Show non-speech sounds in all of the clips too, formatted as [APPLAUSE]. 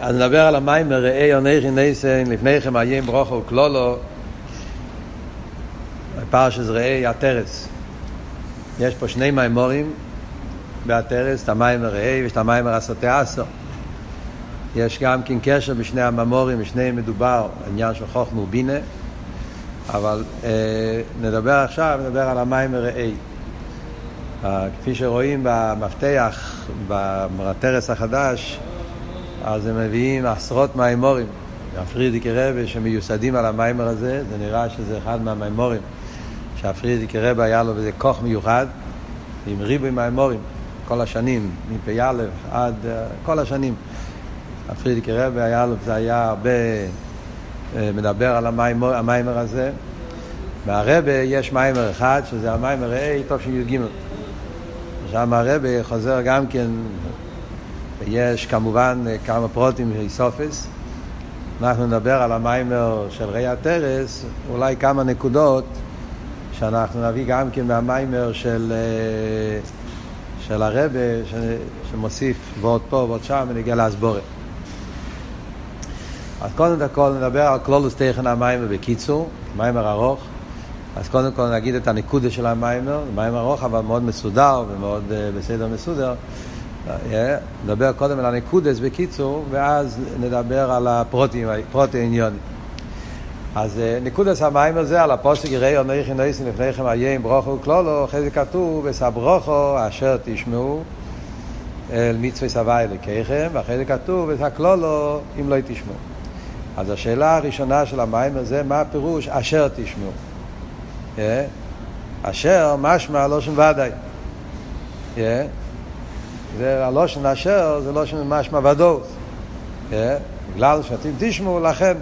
אז נדבר על המים מראי עונכי נסן לפניכם איים ברוכו וכלולו פרשס ראי הטרס יש פה שני מימורים בהטרס, את המים מראי ויש את המים מרסותי אסו יש גם כן קשר בשני הממורים, בשניהם מדובר עניין של חוכמה ובינה אבל אה, נדבר עכשיו, נדבר על המים מראי כפי שרואים במפתח, בטרס החדש, אז הם מביאים עשרות מימורים. הפרידיקי רבי שמיוסדים על המיימר הזה, זה נראה שזה אחד מהמימורים שהפרידיקי רבי היה לו בזה כוח מיוחד, עם ריבוי מימורים, כל השנים, מפ"א עד uh, כל השנים. הפרידיקי רבי היה לו, זה היה הרבה uh, מדבר על המיימר, המיימר הזה. מהרבה יש מיימר אחד, שזה המיימר A, טוב שי"ג. שם הרבה חוזר גם כן, יש כמובן כמה פרוטים איסופס. אנחנו נדבר על המיימר של ראי הטרס, אולי כמה נקודות שאנחנו נביא גם כן מהמיימר של, של הרבה, ש, שמוסיף ועוד פה ועוד שם ונגיע להסבורת. אז קודם כל נדבר על כלולוס תכן המיימר בקיצור, מיימר ארוך. אז קודם כל נגיד את הנקודה של המיימר, מיימר ארוך אבל מאוד מסודר ומאוד uh, בסדר מסודר. Yeah, נדבר קודם על הנקודס בקיצור, ואז נדבר על הפרוטים, פרוטי עניון. אז uh, נקודס המיימר זה על הפוסק יראי עונכי נויסים לפניכם איים ברוכו וכלולו, אחרי זה כתוב וסברוכו אשר תשמעו אל מצווה סבי אלוקיכם, ואחרי זה כתוב וסכלולו אם לא תשמעו. אז השאלה הראשונה של המיימר זה מה הפירוש אשר תשמעו. אשר משמע לושן ודאי. זה הלושן אשר זה לושן משמע ודאות. בגלל שאתם תשמעו לכן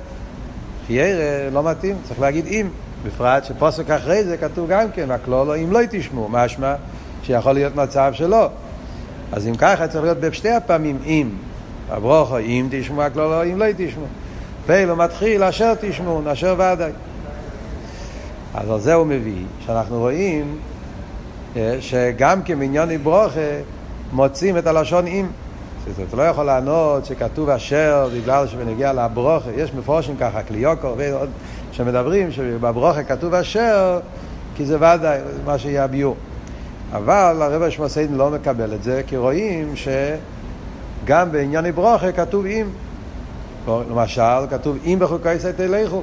חיירה לא מתאים, צריך להגיד אם. בפרט שפוסק אחרי זה כתוב גם כן, הכלולו אם לא תשמעו, משמע שיכול להיות מצב שלא. אז אם ככה צריך להיות בשתי הפעמים אם. הברוכו אם תשמעו הכלולו אם לא תשמעו. פיילו מתחיל אשר תשמעו, אשר ודאי. אז על זה הוא מביא, שאנחנו רואים אה, שגם כמעניון ברוכה מוצאים את הלשון אם. אתה לא יכול לענות שכתוב אשר בגלל שבנגיע לברוכה, יש מפורשים ככה, קליוקו ועוד שמדברים שבברוכה כתוב אשר כי זה ודאי מה שיהיה הביור. אבל הרב השמוסיין לא מקבל את זה, כי רואים שגם בעניין ברוכה כתוב אם. למשל, כתוב אם בחוקי סייטי לכו.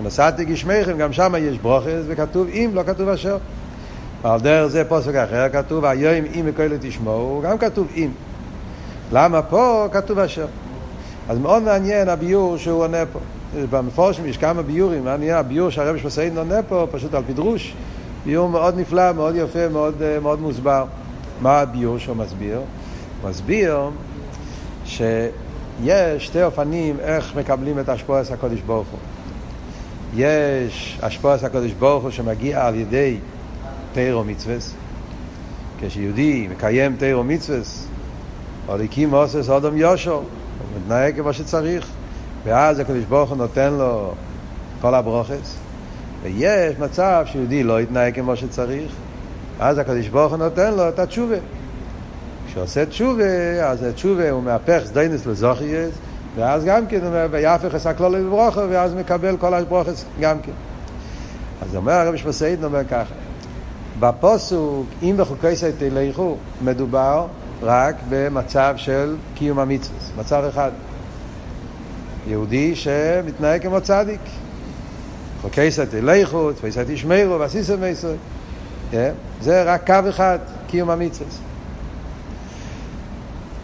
ונסעתי גשמיכם, גם שם יש ברוכס, וכתוב אם, לא כתוב אשר. על דרך זה פוסק אחר כתוב, היום אם וכאלה תשמעו, גם כתוב אם. למה פה כתוב אשר? אז מאוד מעניין הביור שהוא עונה פה. במפורשים יש כמה ביורים, מעניין הביור שהרב שמסיין עונה פה, פשוט על פדרוש. ביור מאוד נפלא, מאוד יפה, מאוד, מאוד מוסבר. מה הביור שהוא מסביר? הוא מסביר שיש שתי אופנים איך מקבלים את השפועס הקודש ברוך הוא. יש השפועס הקדוש ברוך הוא שמגיע על ידי תירו מצווס. כשיהודי מקיים תירו מצווס, או ליקים מוסס אודום יושו, הוא מתנהג כמו שצריך, ואז הקדוש ברוך הוא נותן לו כל הברוכס. ויש מצב שיהודי לא יתנהג כמו שצריך, אז הקדוש ברוך הוא נותן לו את התשובה. כשעושה תשובה, אז התשובה הוא מהפך סדיינס לזוכייס, ואז גם כן, ויהפך עשה כלולו בברוכו, ואז מקבל כל הברוכס גם כן. אז אומר הרב שמסעידן אומר ככה, בפוסוק, אם בחוקי סייט תלכו, מדובר רק במצב של קיום המצווה, מצב אחד. יהודי שמתנהג כמו צדיק. חוקי סייט תלכו, תפי סייט ישמרו, ועשיסם מישראל. זה רק קו אחד, קיום המצווה.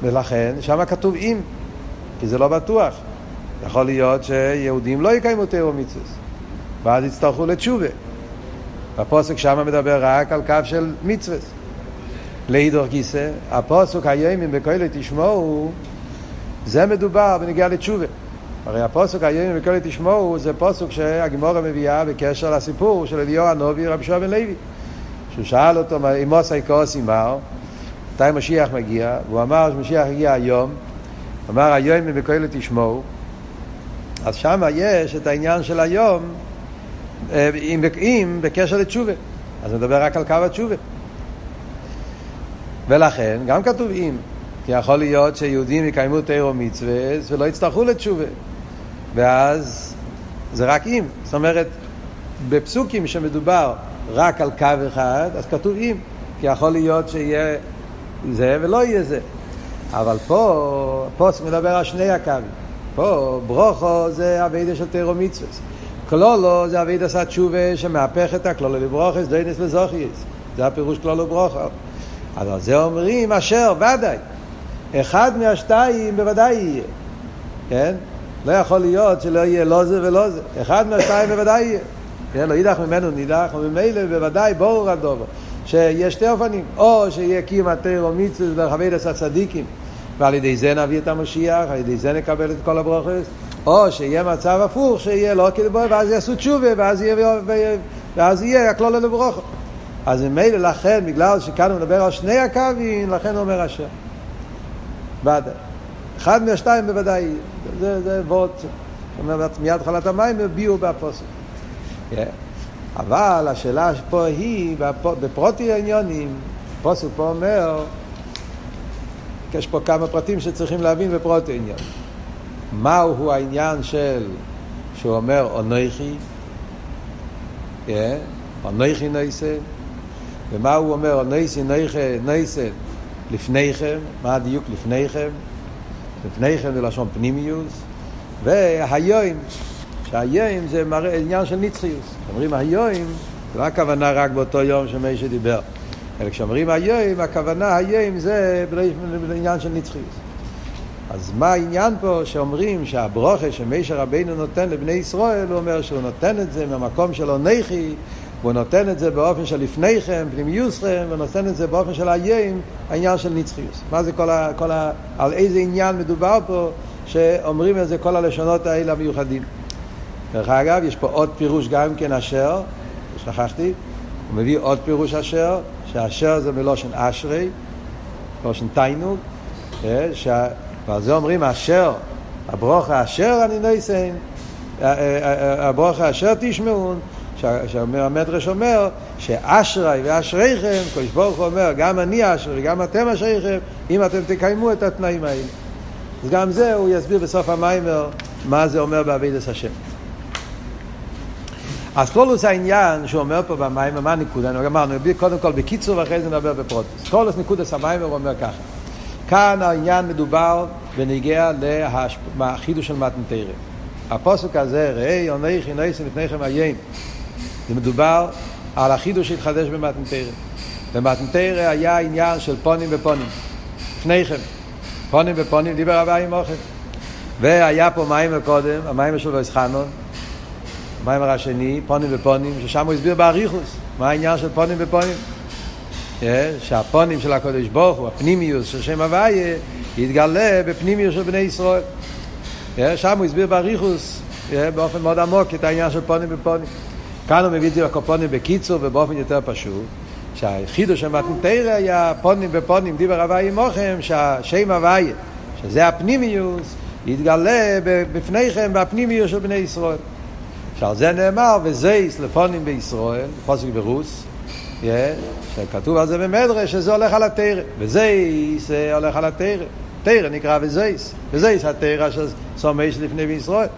ולכן, שם כתוב אם. כי זה לא בטוח. יכול להיות שיהודים לא יקיימו תיאור מצווה, ואז יצטרכו לתשובה. הפוסק שם מדבר רק על קו של מצווה. לאידור גיסא, הפוסק הימים בכאלה תשמעו, זה מדובר בנגיעה לתשובה. הרי הפוסק הימים בכאלה תשמעו זה פוסק שהגמורה מביאה בקשר לסיפור של אליהו הנובי רבי שועה בן לוי. שהוא שאל אותו, עושה כוס מר, מתי משיח מגיע? והוא אמר שמשיח יגיע היום, אמר היום מבכולל תשמעו, אז שם יש את העניין של היום אם, אם בקשר לתשובה. אז נדבר רק על קו התשובה. ולכן, גם כתוב אם, יכול להיות שיהודים יקיימו תירו מצווה ולא יצטרכו לתשובה. ואז זה רק אם. זאת אומרת, בפסוקים שמדובר רק על קו אחד, אז כתוב אם. כי יכול להיות שיהיה זה ולא יהיה זה. אבל פה, פה מדבר על שני הקווים. פה ברוכו זה אבידה של תירו מצווה. כלולו זה אבידה עשה תשובה שמהפך את הכלולו לברוכס, דיינס וזוכייס. זה הפירוש כלולו ברוכו. אז על זה אומרים אשר, ודאי. אחד מהשתיים בוודאי יהיה. כן? לא יכול להיות שלא יהיה לא זה ולא זה. אחד מהשתיים בוודאי יהיה. כן? לא יידח ממנו נידח, וממילא בוודאי ברור הדובר. שיש שתי אופנים, או שיהיה קים התירו מצווה דרך אבידס הצדיקים, ועל ידי זה נביא את המשיח, על ידי זה נקבל את כל הברוכס, או שיהיה מצב הפוך, שיהיה לא כדבוי, ואז יעשו תשובה, ואז יהיה, ואז יהיה הכלול לברוכו. אז ממילא לכן, בגלל שכאן הוא מדבר על שני הקווים, לכן הוא אומר אשר. ודאי. אחד מהשתיים בוודאי, זה, זה אומרת מיד חלת המים הביאו בהפוסק. Yeah. אבל השאלה פה היא, בפרוטי העניונים, הפוסק פה אומר, יש פה כמה פרטים שצריכים להבין בפרוטי עניון. מהו העניין של, שהוא אומר אונכי, yeah, אונכי נייסה, ומה הוא אומר, אונכי נייסה לפניכם, מה הדיוק לפניכם? לפניכם זה לשון פנימיוס, והיום, שהיום זה מראה עניין של נצחיוס. אומרים היום, זה לא הכוונה רק באותו יום שמשה דיבר, אלא כשאומרים היום, הכוונה היום זה בעניין של נצחיוס. אז מה העניין פה שאומרים שהברוכה שמשה רבינו נותן לבני ישראל, הוא אומר שהוא נותן את זה מהמקום של אונכי, והוא נותן את זה באופן של לפניכם, פנימיוסכם, ונותן את זה באופן של איים, העניין של נצחיוס. מה זה כל ה, כל ה... על איזה עניין מדובר פה, שאומרים את זה כל הלשונות האלה המיוחדים. דרך אגב, יש פה עוד פירוש גם כן אשר, שכחתי, הוא מביא עוד פירוש אשר, שאשר זה מלושן אשרי, מלושן תיינוג, אה, ועל זה אומרים אשר, הברוכה אשר אני נויסן, הברוכה אשר תשמעון, שהמדרש אומר שאשרי ואשריכם, קדוש ברוך הוא אומר, גם אני אשרי וגם אתם אשריכם, אם אתם תקיימו את התנאים האלה. אז גם זה הוא יסביר בסוף המיימר מה זה אומר בעבידת השם. אז כלולוס העניין שהוא אומר פה במיימר, מה הנקודה? אמרנו, קודם כל בקיצור ואחרי זה נדבר בפרוטוס. כלולוס נקודס המיימר אומר ככה. כאן העניין מדובר ונגיע לחידוש של מתנתרא. הפוסק הזה, ראי עונכי נויסים לפניכם איים. זה מדובר על החידוש שהתחדש במתנתרא. במתנתרא היה עניין של פונים ופונים. לפניכם. פונים ופונים, דיבר רבי עם אוכל. והיה פה מים קודם, המים של ויסחנון, המים השני, פונים ופונים, ששם הוא הסביר באריכוס, מה העניין של פונים ופונים. שהפונים של הקודש ברוך הוא, הפנימיוס של שם הוויה, יתגלה בפנימיוס של בני ישראל. שם הוא הסביר באריכוס באופן מאוד עמוק את העניין של פונים ופונים. כאן הוא מביא את זה לקופונים בקיצור ובאופן יותר פשוט. שהחידוש של מתנתרא היה פונים בפונים דיבר הוויה עמוכם, שהשם הוויה, שזה הפנימיוס, יתגלה בפניכם בפנימיוס של בני ישראל. שעל זה נאמר, וזייס לפונים בישראל, פוסק ברוס, שכתוב על זה במדרש, שזה הולך על התרא, וזייס הולך על התרא. תרא נקרא וזייס, וזייס התרא שסומש לפני בישראל.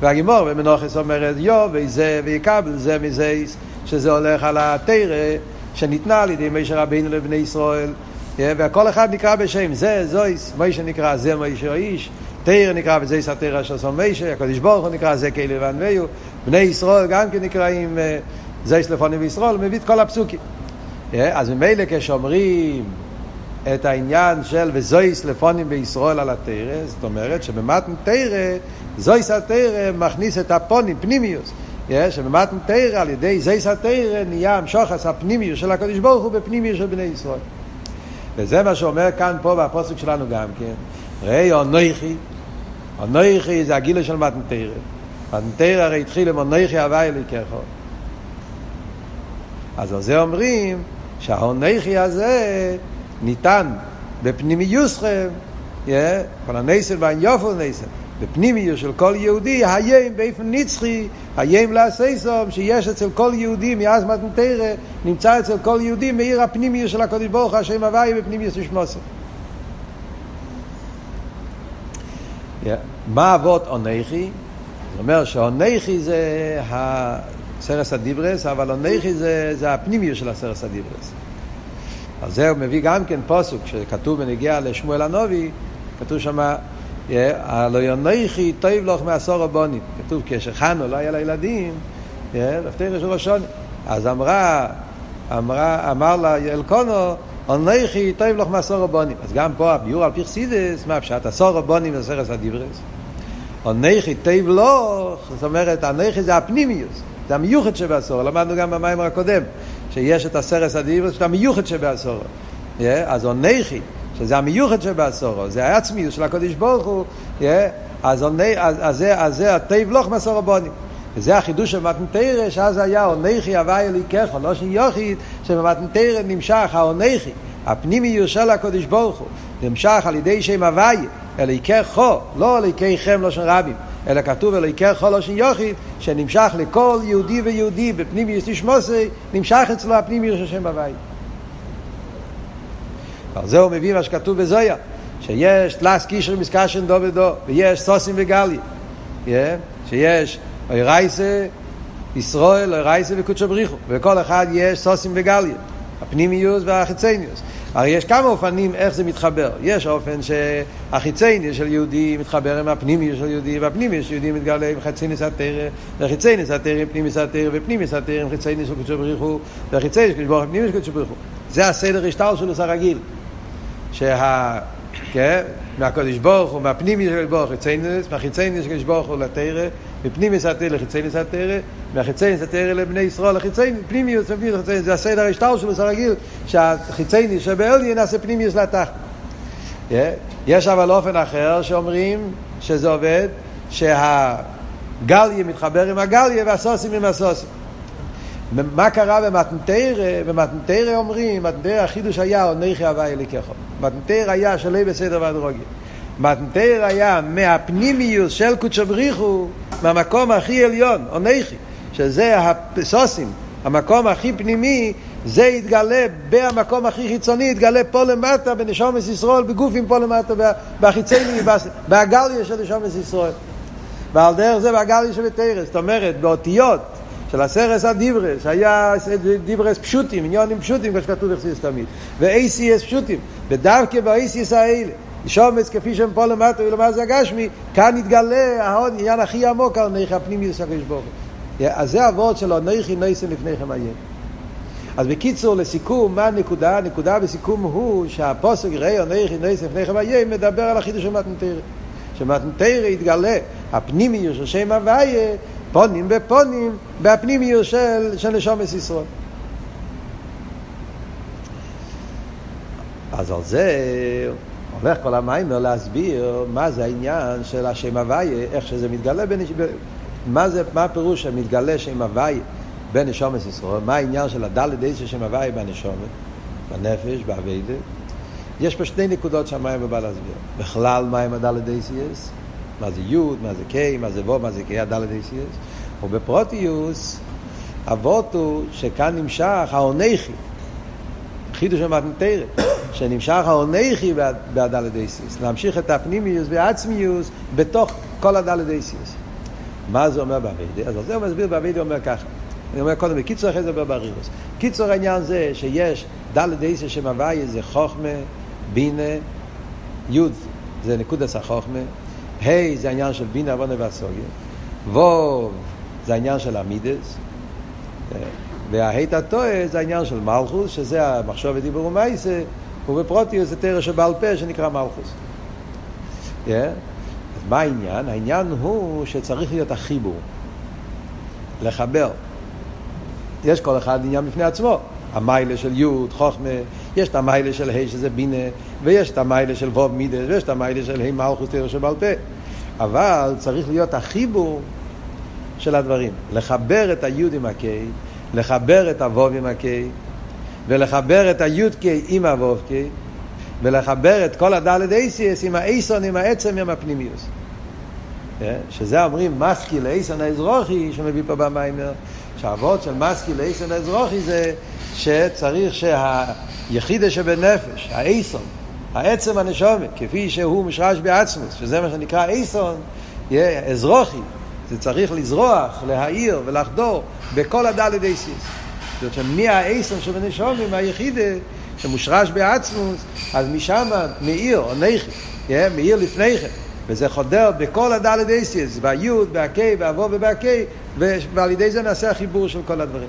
והגימור במנוחס אומרת יו וזה ויקבל זה מזייס שזה הולך על התרא שניתנה על ידי מישר רבינו לבני ישראל. וכל אחד נקרא בשם זה זויס מישר נקרא זה מישר האיש תרא נקרא וזייס התרא מישר הקדוש ברוך הוא נקרא זה כאילו וענווהו בני ישראל גם כן נקראים זייס לפונים בישראל מביא את כל הפסוקים. אז ממילא כשאומרים את העניין של וזויס לפונים בישראל על התרא, זאת אומרת שבמתן תרא, זויס התרא מכניס את הפונים, פנימיוס. שבמתן תרא על ידי זויס התרא נהיה המשוחס הפנימיוס של הקדוש ברוך הוא בפנימיוס של בני ישראל. וזה מה שאומר כאן פה בפוסק שלנו גם כן. ראי אונויכי, אונויכי זה הגילה של מתן תרא. מתן תרא הרי התחיל עם אונויכי הווי אליקךו. אז על זה אומרים שהאונויכי הזה ניתן בפנימיוסכם, כל הנסן והניופל נסן, בפנימיוס של כל יהודי, היים באופן נצחי, היים לעשיסום, שיש אצל כל יהודי מאז מתנתרא, נמצא אצל כל יהודי מאיר הפנימיוס של הקודש ברוך השם הוואי בפנימיוס ושמוסר. מה אבות אונכי? זאת אומרת שאונכי זה הסרס הדיברס, אבל אונכי זה, זה הפנימיות של הסרס הדיברס. אז זה מביא גם כן פוסוק, שכתוב בנגיע לשמואל הנובי, כתוב שם, הלא יונכי טוב לך מעשור הבונים. כתוב כשחנו לא היה לה ילדים, לפתח של ראשוני. אז אמרה, אמרה, אמר לה אלקונו, אונכי טוב לך מעשור הבונים. אז גם פה הביור על פי חסידס, מה פשט? עשור הבונים זה סרס הדיברס. אונכי טוב לך, זאת אומרת, אנכי זה הפנימיוס. זה המיוחד שבעשור, למדנו גם במיימר הקודם, שיש את הסרס הדיברס, שזה המיוחד שבעשור. Yeah, אז אונכי, שזה המיוחד שבעשור, זה העצמיות של הקודש ברוך הוא, yeah, אז, עוני, אז, אז, זה, אז זה הטייב לוך מסור הבונים. וזה החידוש של מתנתרא, שאז היה אונכי הווי אליקך, לא של יוחיד, שבמתנתרא נמשך האונכי, הפנימיות של הקודש ברוך הוא, נמשך על ידי שם הווי, אליקך, לא אליקכם לא של רבים. אלא כתוב אלוהיקר חול אושן יוחיד, שנמשך לכל יהודי ויהודי בפנימיוס תשמוסי, נמשך אצלו הפנימיוס של שם הבית. על זה הוא מביא מה שכתוב בזויה, שיש תלס קישר מסקשן דו ודו, ויש סוסים וגלי, yeah, שיש אוירייסה, ישראל, אוירייסה וקודשו בריחו, וכל אחד יש סוסים וגלי, הפנימיוס והחיצניוס. הרי יש כמה אופנים איך זה מתחבר. יש אופן שהחיצייני של יהודי מתחבר עם הפנימי של יהודי, והפנימי של יהודי מתגלה עם חיצייני סתרא, וחיצייני סתרא עם פנימי סתרא, ופנימי סתרא עם חיצייני של קדשו בריך הוא, וחיצייני של קדשו פנימי של קדשו. זה הסדר השטר שלו הרגיל. שה... כן? מהקודש ברוך הוא, מהפנימי של ברוך הוא, חיצייניס, מהחיצייניס של ברוך הוא לתרא, מפנימיס התרא לחיצייניס התרא, מהחיצייניס התרא לבני ישראל לחיצייניס, פנימיוס, זה הסדר השטר שלו הרגיל, שהחיצייניס שבעליין נעשה פנימיוס לתחת. יש אבל אופן אחר שאומרים שזה עובד, שהגליה מתחבר עם הגליה והסוסים עם הסוסים. מה קרה במתנתרא? במתנתרא אומרים, מתנתרא החידוש היה עונכי הווי אליקךו. מתנתרא היה שלא בסדר והדרוגיה. מתנתרא היה מהפנימיוס של קודשא בריחו, מהמקום הכי עליון, עונכי, שזה הסוסים, המקום הכי פנימי, זה יתגלה במקום הכי חיצוני, יתגלה פה למטה בנשומס ישראל, בגופים פה למטה, בחיצוני, בהגליה של נשומס ישראל. ועל דרך זה בהגליה של תרס, זאת אומרת, באותיות של הסרס הדיברס, שהיה דיברס פשוטים, עניונים פשוטים, כמו שכתוב בחסיס תמיד, ו-ACS פשוטים, ודווקא ב-ACS האלה, שומץ כפי שהם פה למטה ולמטה הגשמי, כאן יתגלה העניין הכי עמוק על נכה הפנימי של הקדוש ברוך אז זה הוורד שלו, נכי נסן לפניכם עיין. אז בקיצור, לסיכום, מה הנקודה? הנקודה בסיכום הוא שהפוסק ראי נכי נסן לפניכם עיין מדבר על החידוש של מתנתרא. שמתנתרא יתגלה הפנימי של שם הוויה פונים בפונים בפנימיות של, של נשומת ישראל. אז על זה הולך כל המיימר להסביר מה זה העניין של השם הוויה, איך שזה מתגלה בנש... מה, זה, מה הפירוש שמתגלה שם הוויה בנשומת ישראל, מה העניין של הדלת איזה שם הוויה בנשומת, בנפש, באביידה. יש פה שתי נקודות שהמיימר בא להסביר. בכלל, מה עם הדלת איזה מה זה י', מה זה ק', מה זה ו', מה זה ק', הדלת אייסיאס. ובפרוטיוס, אבות הוא שכאן נמשך האונכי, חידוש המתנתרת, שנמשך האונכי בהדלת אייסיאס. להמשיך את הפנימיוס והעצמיוס בתוך כל הדלת אייסיאס. מה זה אומר באביידה? אז זה הוא מסביר באביידה, אומר ככה. אני אומר קודם, בקיצור אחרי זה אומר ברירוס. קיצור העניין זה שיש דלת אייסיאס שמביא זה חוכמה, בינה, י' זה נקודת החוכמה, ה' זה העניין של בינה, עוונה והסוגיה. ו' זה העניין של המידס. וההית הטועה זה העניין של מלכוס, שזה המחשוב ודיבור ומייסה, ובפרוטיוס זה תרא שבעל פה שנקרא מלכוס. Yeah. אז מה העניין? העניין הוא שצריך להיות החיבור. לחבר. יש כל אחד עניין בפני עצמו. המיילה של י', חוכמה, יש את המיילה של ה' שזה בינה, ויש את המיילה של ו' מידס, ויש את המיילה של ה' מלכוס תרא שבעל פה. אבל צריך להיות החיבור של הדברים. לחבר את היוד עם הקיי, לחבר את הוו עם הקיי, ולחבר את היוד קיי עם הוו קיי, ולחבר את כל הדלת אייסיאס עם האייסון, עם העצם, עם הפנימיוס. אה? שזה אומרים מסקי לאייסון האזרוחי, שמביא פה במיימר, שהאבות של מסקי לאייסון האזרוחי זה שצריך שהיחידה שבנפש, האייסון, העצם הנשומת, כפי שהוא מושרש בעצמוס, שזה מה שנקרא יהיה אזרוחי, זה צריך לזרוח, להאיר ולחדור בכל הדלת אייסיס. זאת אומרת שמהאיסון שבנשומים, היחידה שמושרש בעצמוס, אז משם מאיר, או נכי, מאיר לפני כן. וזה חודר בכל הדלת אייסיס, ביוד, בהקי, באבו ובהקי, ועל ידי זה נעשה החיבור של כל הדברים.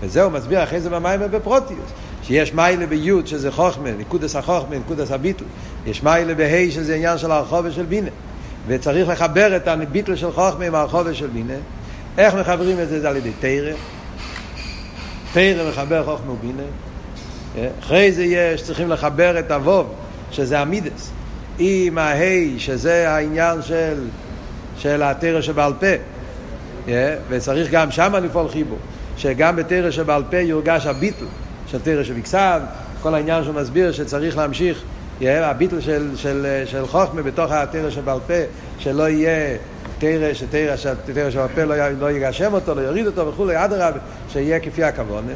וזה הוא מסביר אחרי זה במים ובפרוטיוס. שיש מיילה ביוד שזה חוכמה, נקודס החוכמה, נקודס הביטל. יש מיילה בהי שזה עניין של הרחובה של בינה. וצריך לחבר את הביטל של חוכמה עם הרחובה של בינה. איך מחברים את זה? זה על ידי תרא. תרא מחבר חוכמה ובינה. אחרי זה יש, צריכים לחבר את הווב, שזה המידס, עם ההי, שזה העניין של, של התרא שבעל פה. וצריך גם שם לפעול חיבור. שגם בתרא שבעל פה יורגש הביטל של תרא שבכסב, כל העניין שהוא מסביר שצריך להמשיך, הביטל של, של, של חוכמה בתוך התרא שבעל פה, שלא יהיה תרא, שתרא, שבעל פה לא, לא יגשם אותו, לא יוריד אותו וכולי, אדרבה, שיהיה כפי הכוונה.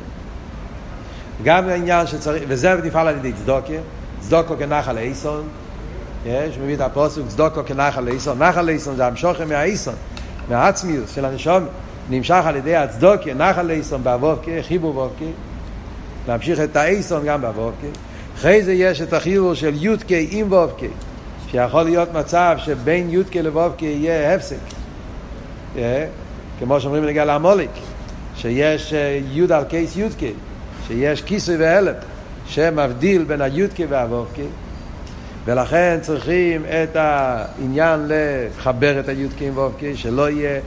גם העניין שצריך, וזה נפעל על ידי צדוקה, צדוקו כנחל איסון, יש, מביא את הפוסק, צדוקו כנחל איסון, נחל איסון זה המשוכם מהאיסון, מהעצמיות של הנשום, נמשך על ידי הצדוקה, נחל איסון באבובקה, חיבור בובקה, להמשיך את האיסון גם באבובקה. אחרי זה יש את החיבור של יודקה עם וובקה, שיכול להיות מצב שבין יודקה לבובקה יהיה הפסק. כמו שאומרים לגבי המוליק, שיש יוד על קייס יודקה, שיש כיסוי והלם, שמבדיל בין היודקה והוובקה, ולכן צריכים את העניין לחבר את היודקה עם וובקה, שלא יהיה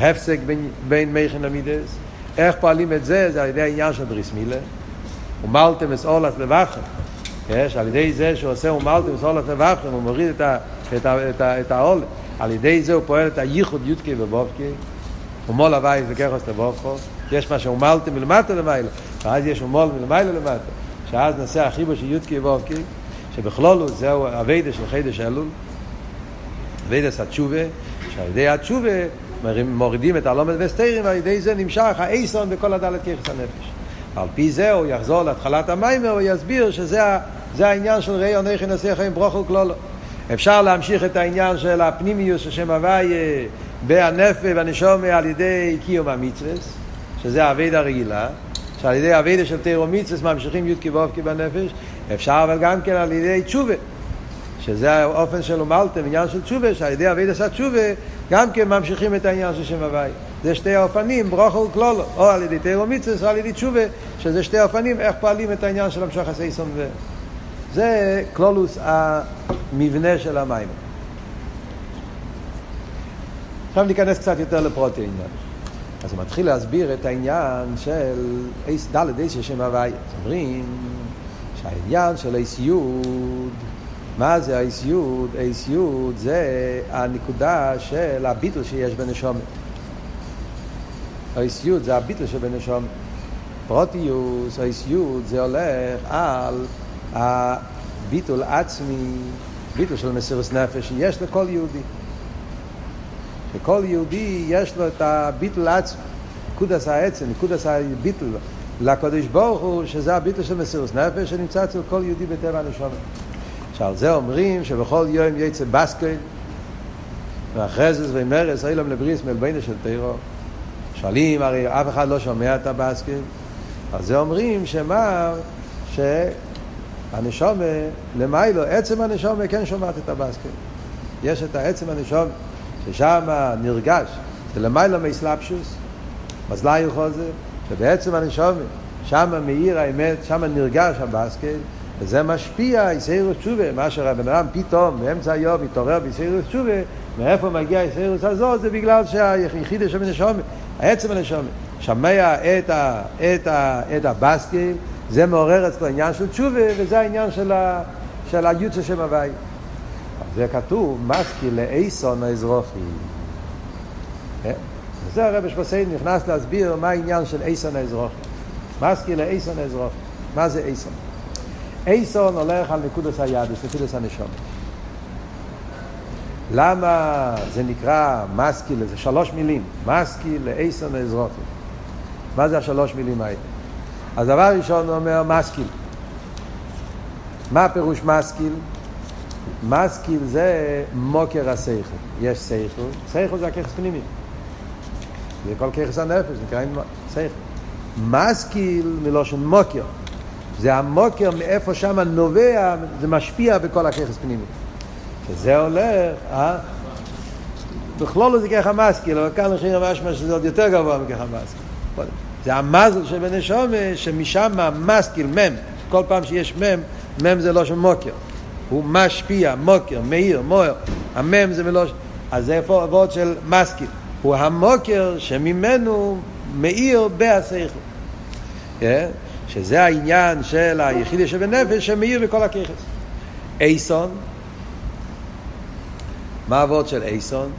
הפסק בין, בין מייכן למידס. איך פועלים את זה? זה על ידי העניין של בריס מילה. ומלתם את אולת לבחם. יש, על ידי זה שהוא עושה ומלתם את אולת לבחם, הוא מוריד את, ה, את, ה, את, ה, את העול. על ידי זה הוא פועל את הייחוד יודקה ובובקה. ומול הווי וככוס לבובקו. יש מה שהומלתם מלמטה למעלה, ואז יש הומול מלמעלה למטה. שאז נעשה החיבור של יודקי ובובקי, שבכלולו זהו אביידה של חידש אלול, אביידס התשובה, שעל ידי התשובה מורידים את הלומד וסתירים, ועל ידי זה נמשך האיסון בכל הדלת כיחס הנפש. על פי זה הוא יחזור להתחלת המיימר ויסביר שזה העניין של ראי עונכי נסיך עם ברוך וכלולו. אפשר להמשיך את העניין של הפנימיוס של שם הוואי בהנפה והנשומע על ידי קיום המצווה, שזה האביידה הרגילה, שעל ידי האביידה של תירו מצווה ממשיכים י' כבובקי בנפש, אפשר אבל גם כן על ידי תשובה, שזה האופן של אומלתם, עניין של תשובה, שעל ידי אביידה של תשובה גם כן ממשיכים את העניין של שם הוואי. זה שתי האופנים, ברוכו וכלולו, או על ידי תירו מצווה או על ידי תשובה, שזה שתי האופנים, איך פועלים את העניין של המשוך הסייסון ו... זה כלולוס המבנה של המים. עכשיו ניכנס קצת יותר לפרוטי עניין. אז הוא מתחיל להסביר את העניין של דלת אייס שם הוואי. אז אומרים שהעניין של אייס יוד, מה זה אייס יוד? אייס יוד זה הנקודה של הביטל שיש בנשומת. אייס יוד זה הביטל שבנשומת. פרוטיוס, אייס יוד, זה הולך על הביטול עצמי, ביטול של מסירות נפש שיש לכל יהודי. שכל יהודי יש לו את הביטל עצמי, נקודס העצם, נקודס הביטל לקדוש ברוך הוא, שזה הביטל של מסירות נפש שנמצא אצל כל יהודי בטבע הנשמה. שעל זה אומרים שבכל יום יצא בסקי, ואחרי זה זה מרס, אילם לבריס מלבינה של תירו. שואלים, הרי אף אחד לא שומע את הבסקי, על זה אומרים שמה, שהנשומה, למיילו, עצם הנשומה כן שומעת את הבסקי. יש את העצם הנשומה. ששם נרגש, זה למעלה מאסלאפשוס, מזלאי חוזר, שבעצם הנשומת, שם מאיר האמת, שם נרגש הבסקל, וזה משפיע, איסאירוס תשובה, מה שהבן אדם פתאום, באמצע היום, מתעורר באיסאירוס תשובה, מאיפה מגיע האיסאירוס הזאת? זה בגלל שהיחיד יש שם העצם הנשומת, שומע את, ה, את, ה, את הבסקל, זה מעורר אצלו עניין של תשובה, וזה העניין של, ה, של היוצא שם הוואי. זה כתוב, מסקי לאיסון האזרוחי. וזה הרב שפסיין נכנס להסביר מה העניין של איסון האזרוחי. מסקי לאיסון האזרוחי. מה זה איסון? איסון הולך על נקודס הידס, נקודס הנשום. למה זה נקרא מסקיל, זה שלוש מילים, מסקיל לאיסון האזרוחי. מה זה השלוש מילים האלה? אז דבר ראשון הוא אומר מסקיל. מה הפירוש משכיל? משכיל זה מוקר השכל. יש שכל, שכל זה הככס פנימי. זה כל ככס הנפש, נקרא שכל. משכיל מלושן מוקר. זה המוקר מאיפה שם נובע, זה משפיע בכל הככס פנימי. שזה הולך, אה? בכלול זה ככה משכיל, אבל כאן לכי משמע שזה עוד יותר גבוה מככה משכיל. זה המזל שבנשום, שמשם משכיל, מם, כל פעם שיש מם, מם זה לא של מוקר. הוא משפיע, מוקר, מאיר, מוער. המם זה מלושן. אז זה איפה עבוד של משכיל. הוא המוקר שממנו מאיר בהשכל. שזה העניין של היחיד שבנפש שמאיר בכל הככס. אייסון, מה העבוד של אייסון?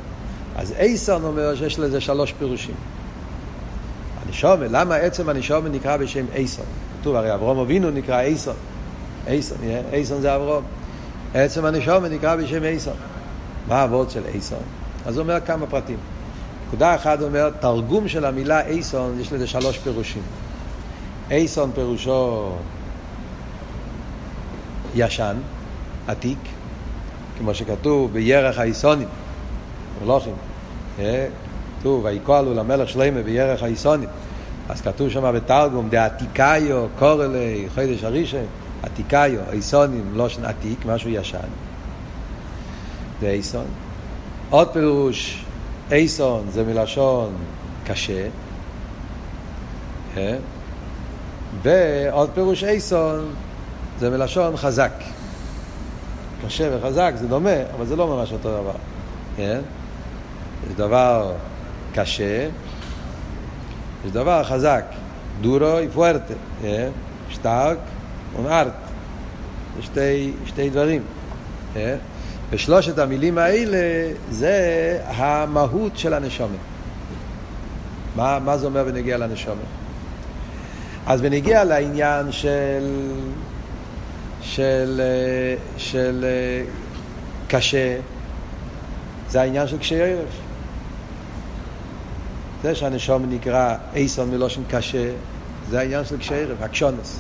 אז אייסון אומר שיש לזה שלוש פירושים. הנשומה, למה עצם הנשומה נקרא בשם אייסון? כתוב הרי אברום אבינו נקרא אייסון. אייסון, אייסון זה אברום. עצם הנשומה נקרא בשם אייסון. מה העבוד של אייסון? אז הוא אומר כמה פרטים. נקודה אחת אומר, תרגום של המילה אייסון, יש לזה שלוש פירושים. אייסון פירושו ישן, עתיק, כמו שכתוב בירח האיסונים, מלוכים. אה? כתוב, ויקולו למלך שלמה בירח האיסונים. אז כתוב שם בתרגום, דעתיקאיו קורלי חידש הראשון, עתיקאיו, איסונים, לושן עתיק, משהו ישן. זה איסון. עוד פירוש, איסון זה מלשון קשה. ועוד פירוש אייסון זה מלשון חזק. קשה וחזק זה דומה, אבל זה לא ממש אותו דבר. כן? יש דבר קשה, יש דבר חזק. דורו יפוארטה, כן? שטרק ומארט. זה שתי, שתי דברים. כן? ושלושת המילים האלה זה המהות של הנשומת. מה, מה זה אומר בנגיע לנשומת? אז בנגיע לעניין של, של, של קשה, זה העניין של קשי ערב. זה שהנשום נקרא אייסון מלושן קשה, זה העניין של קשי ערב, הקשונס.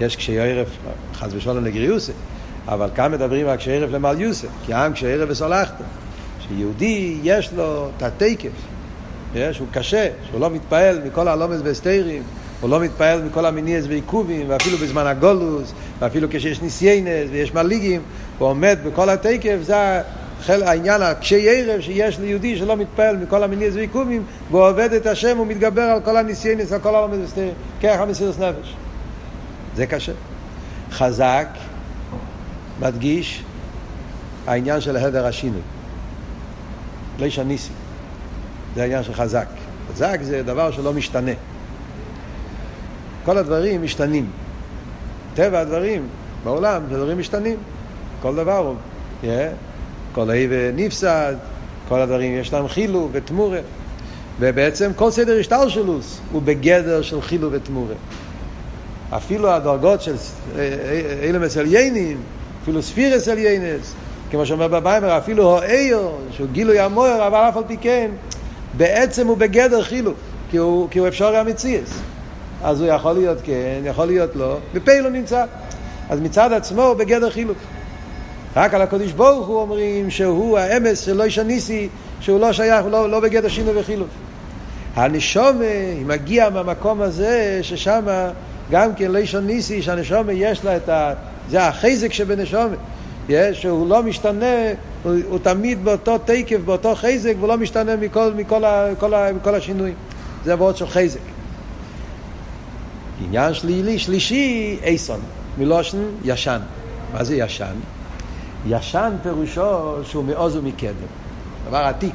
יש קשי ערב, חס ושלום לגריוסה, אבל כאן מדברים על קשי ערב למליוסה, כי העם קשי ערב וסולחת. שיהודי יש לו את התקף, שהוא קשה, שהוא לא מתפעל מכל הלומס והסתירים, הוא לא מתפעל מכל המיניאס ועיכובים, ואפילו בזמן הגולוס, ואפילו כשיש ניסיינס ויש מליגים, הוא עומד בכל התקף, זה העניין הקשי ערב שיש ליהודי שלא מתפעל מכל המיניאס ועיכובים, והוא עובד את השם, הוא מתגבר על כל הניסיינס, על כל הלומד וסתיר, ככה מסירות נפש. זה קשה. חזק, מדגיש, העניין של ההדר השינוי. ליש הניסי. זה העניין של חזק. חזק זה דבר שלא משתנה. כל הדברים משתנים. טבע הדברים בעולם, דברים משתנים. כל דבר הוא, yeah, כל האי ונפסד, כל הדברים יש להם חילו ותמורה. ובעצם כל סדר השטר שלו הוא בגדר של חילו ותמורה. אפילו הדרגות של אילם אצל יינים, אפילו ספיר אצל ייינס, כמו שאומר בביימר, אפילו האיר, שהוא גילוי המויר, אבל אף על פי כן, בעצם הוא בגדר חילו, כי הוא, כי הוא אפשר המציאס. אז הוא יכול להיות כן, יכול להיות לא, ופה לא נמצא. אז מצד עצמו הוא בגדר חילוק. רק על הקודש ברוך הוא אומרים שהוא האמס של לא ישניסי, שהוא לא שייך, הוא לא, לא בגדר שינוי וחילוק. הנשומה, היא מגיעה מהמקום הזה, ששם גם כן לא ישניסי, שהנשומה יש לה את ה... זה החזק שבנשומה. יש, שהוא לא משתנה, הוא, הוא תמיד באותו תקף, באותו חזק, והוא לא משתנה מכל, מכל, מכל, מכל השינויים. זה עבוד של חזק. עניין שלילי, שלישי, אייסון, מלושן ישן. מה זה ישן? ישן פירושו שהוא מעוז ומקדם. דבר עתיק.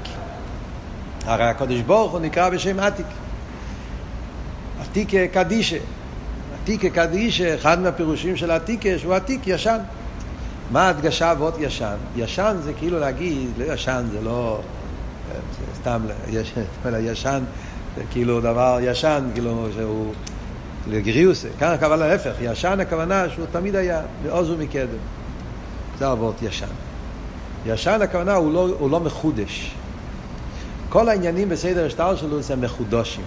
הרי הקדוש ברוך הוא נקרא בשם עתיק. עתיק קדישה. עתיק קדישה, אחד מהפירושים של עתיקה, שהוא עתיק, ישן. מה ההדגשה אבות ישן? ישן זה כאילו להגיד, לא ישן זה לא... זה סתם, יש, [LAUGHS] ישן זה כאילו דבר ישן, כאילו שהוא... לגריוס, כאן הכוונה להפך, ישן הכוונה שהוא תמיד היה מעוז ומקדם. זה אבות ישן. ישן הכוונה הוא לא, הוא לא מחודש. כל העניינים בסדר השטר שלו זה מחודשים.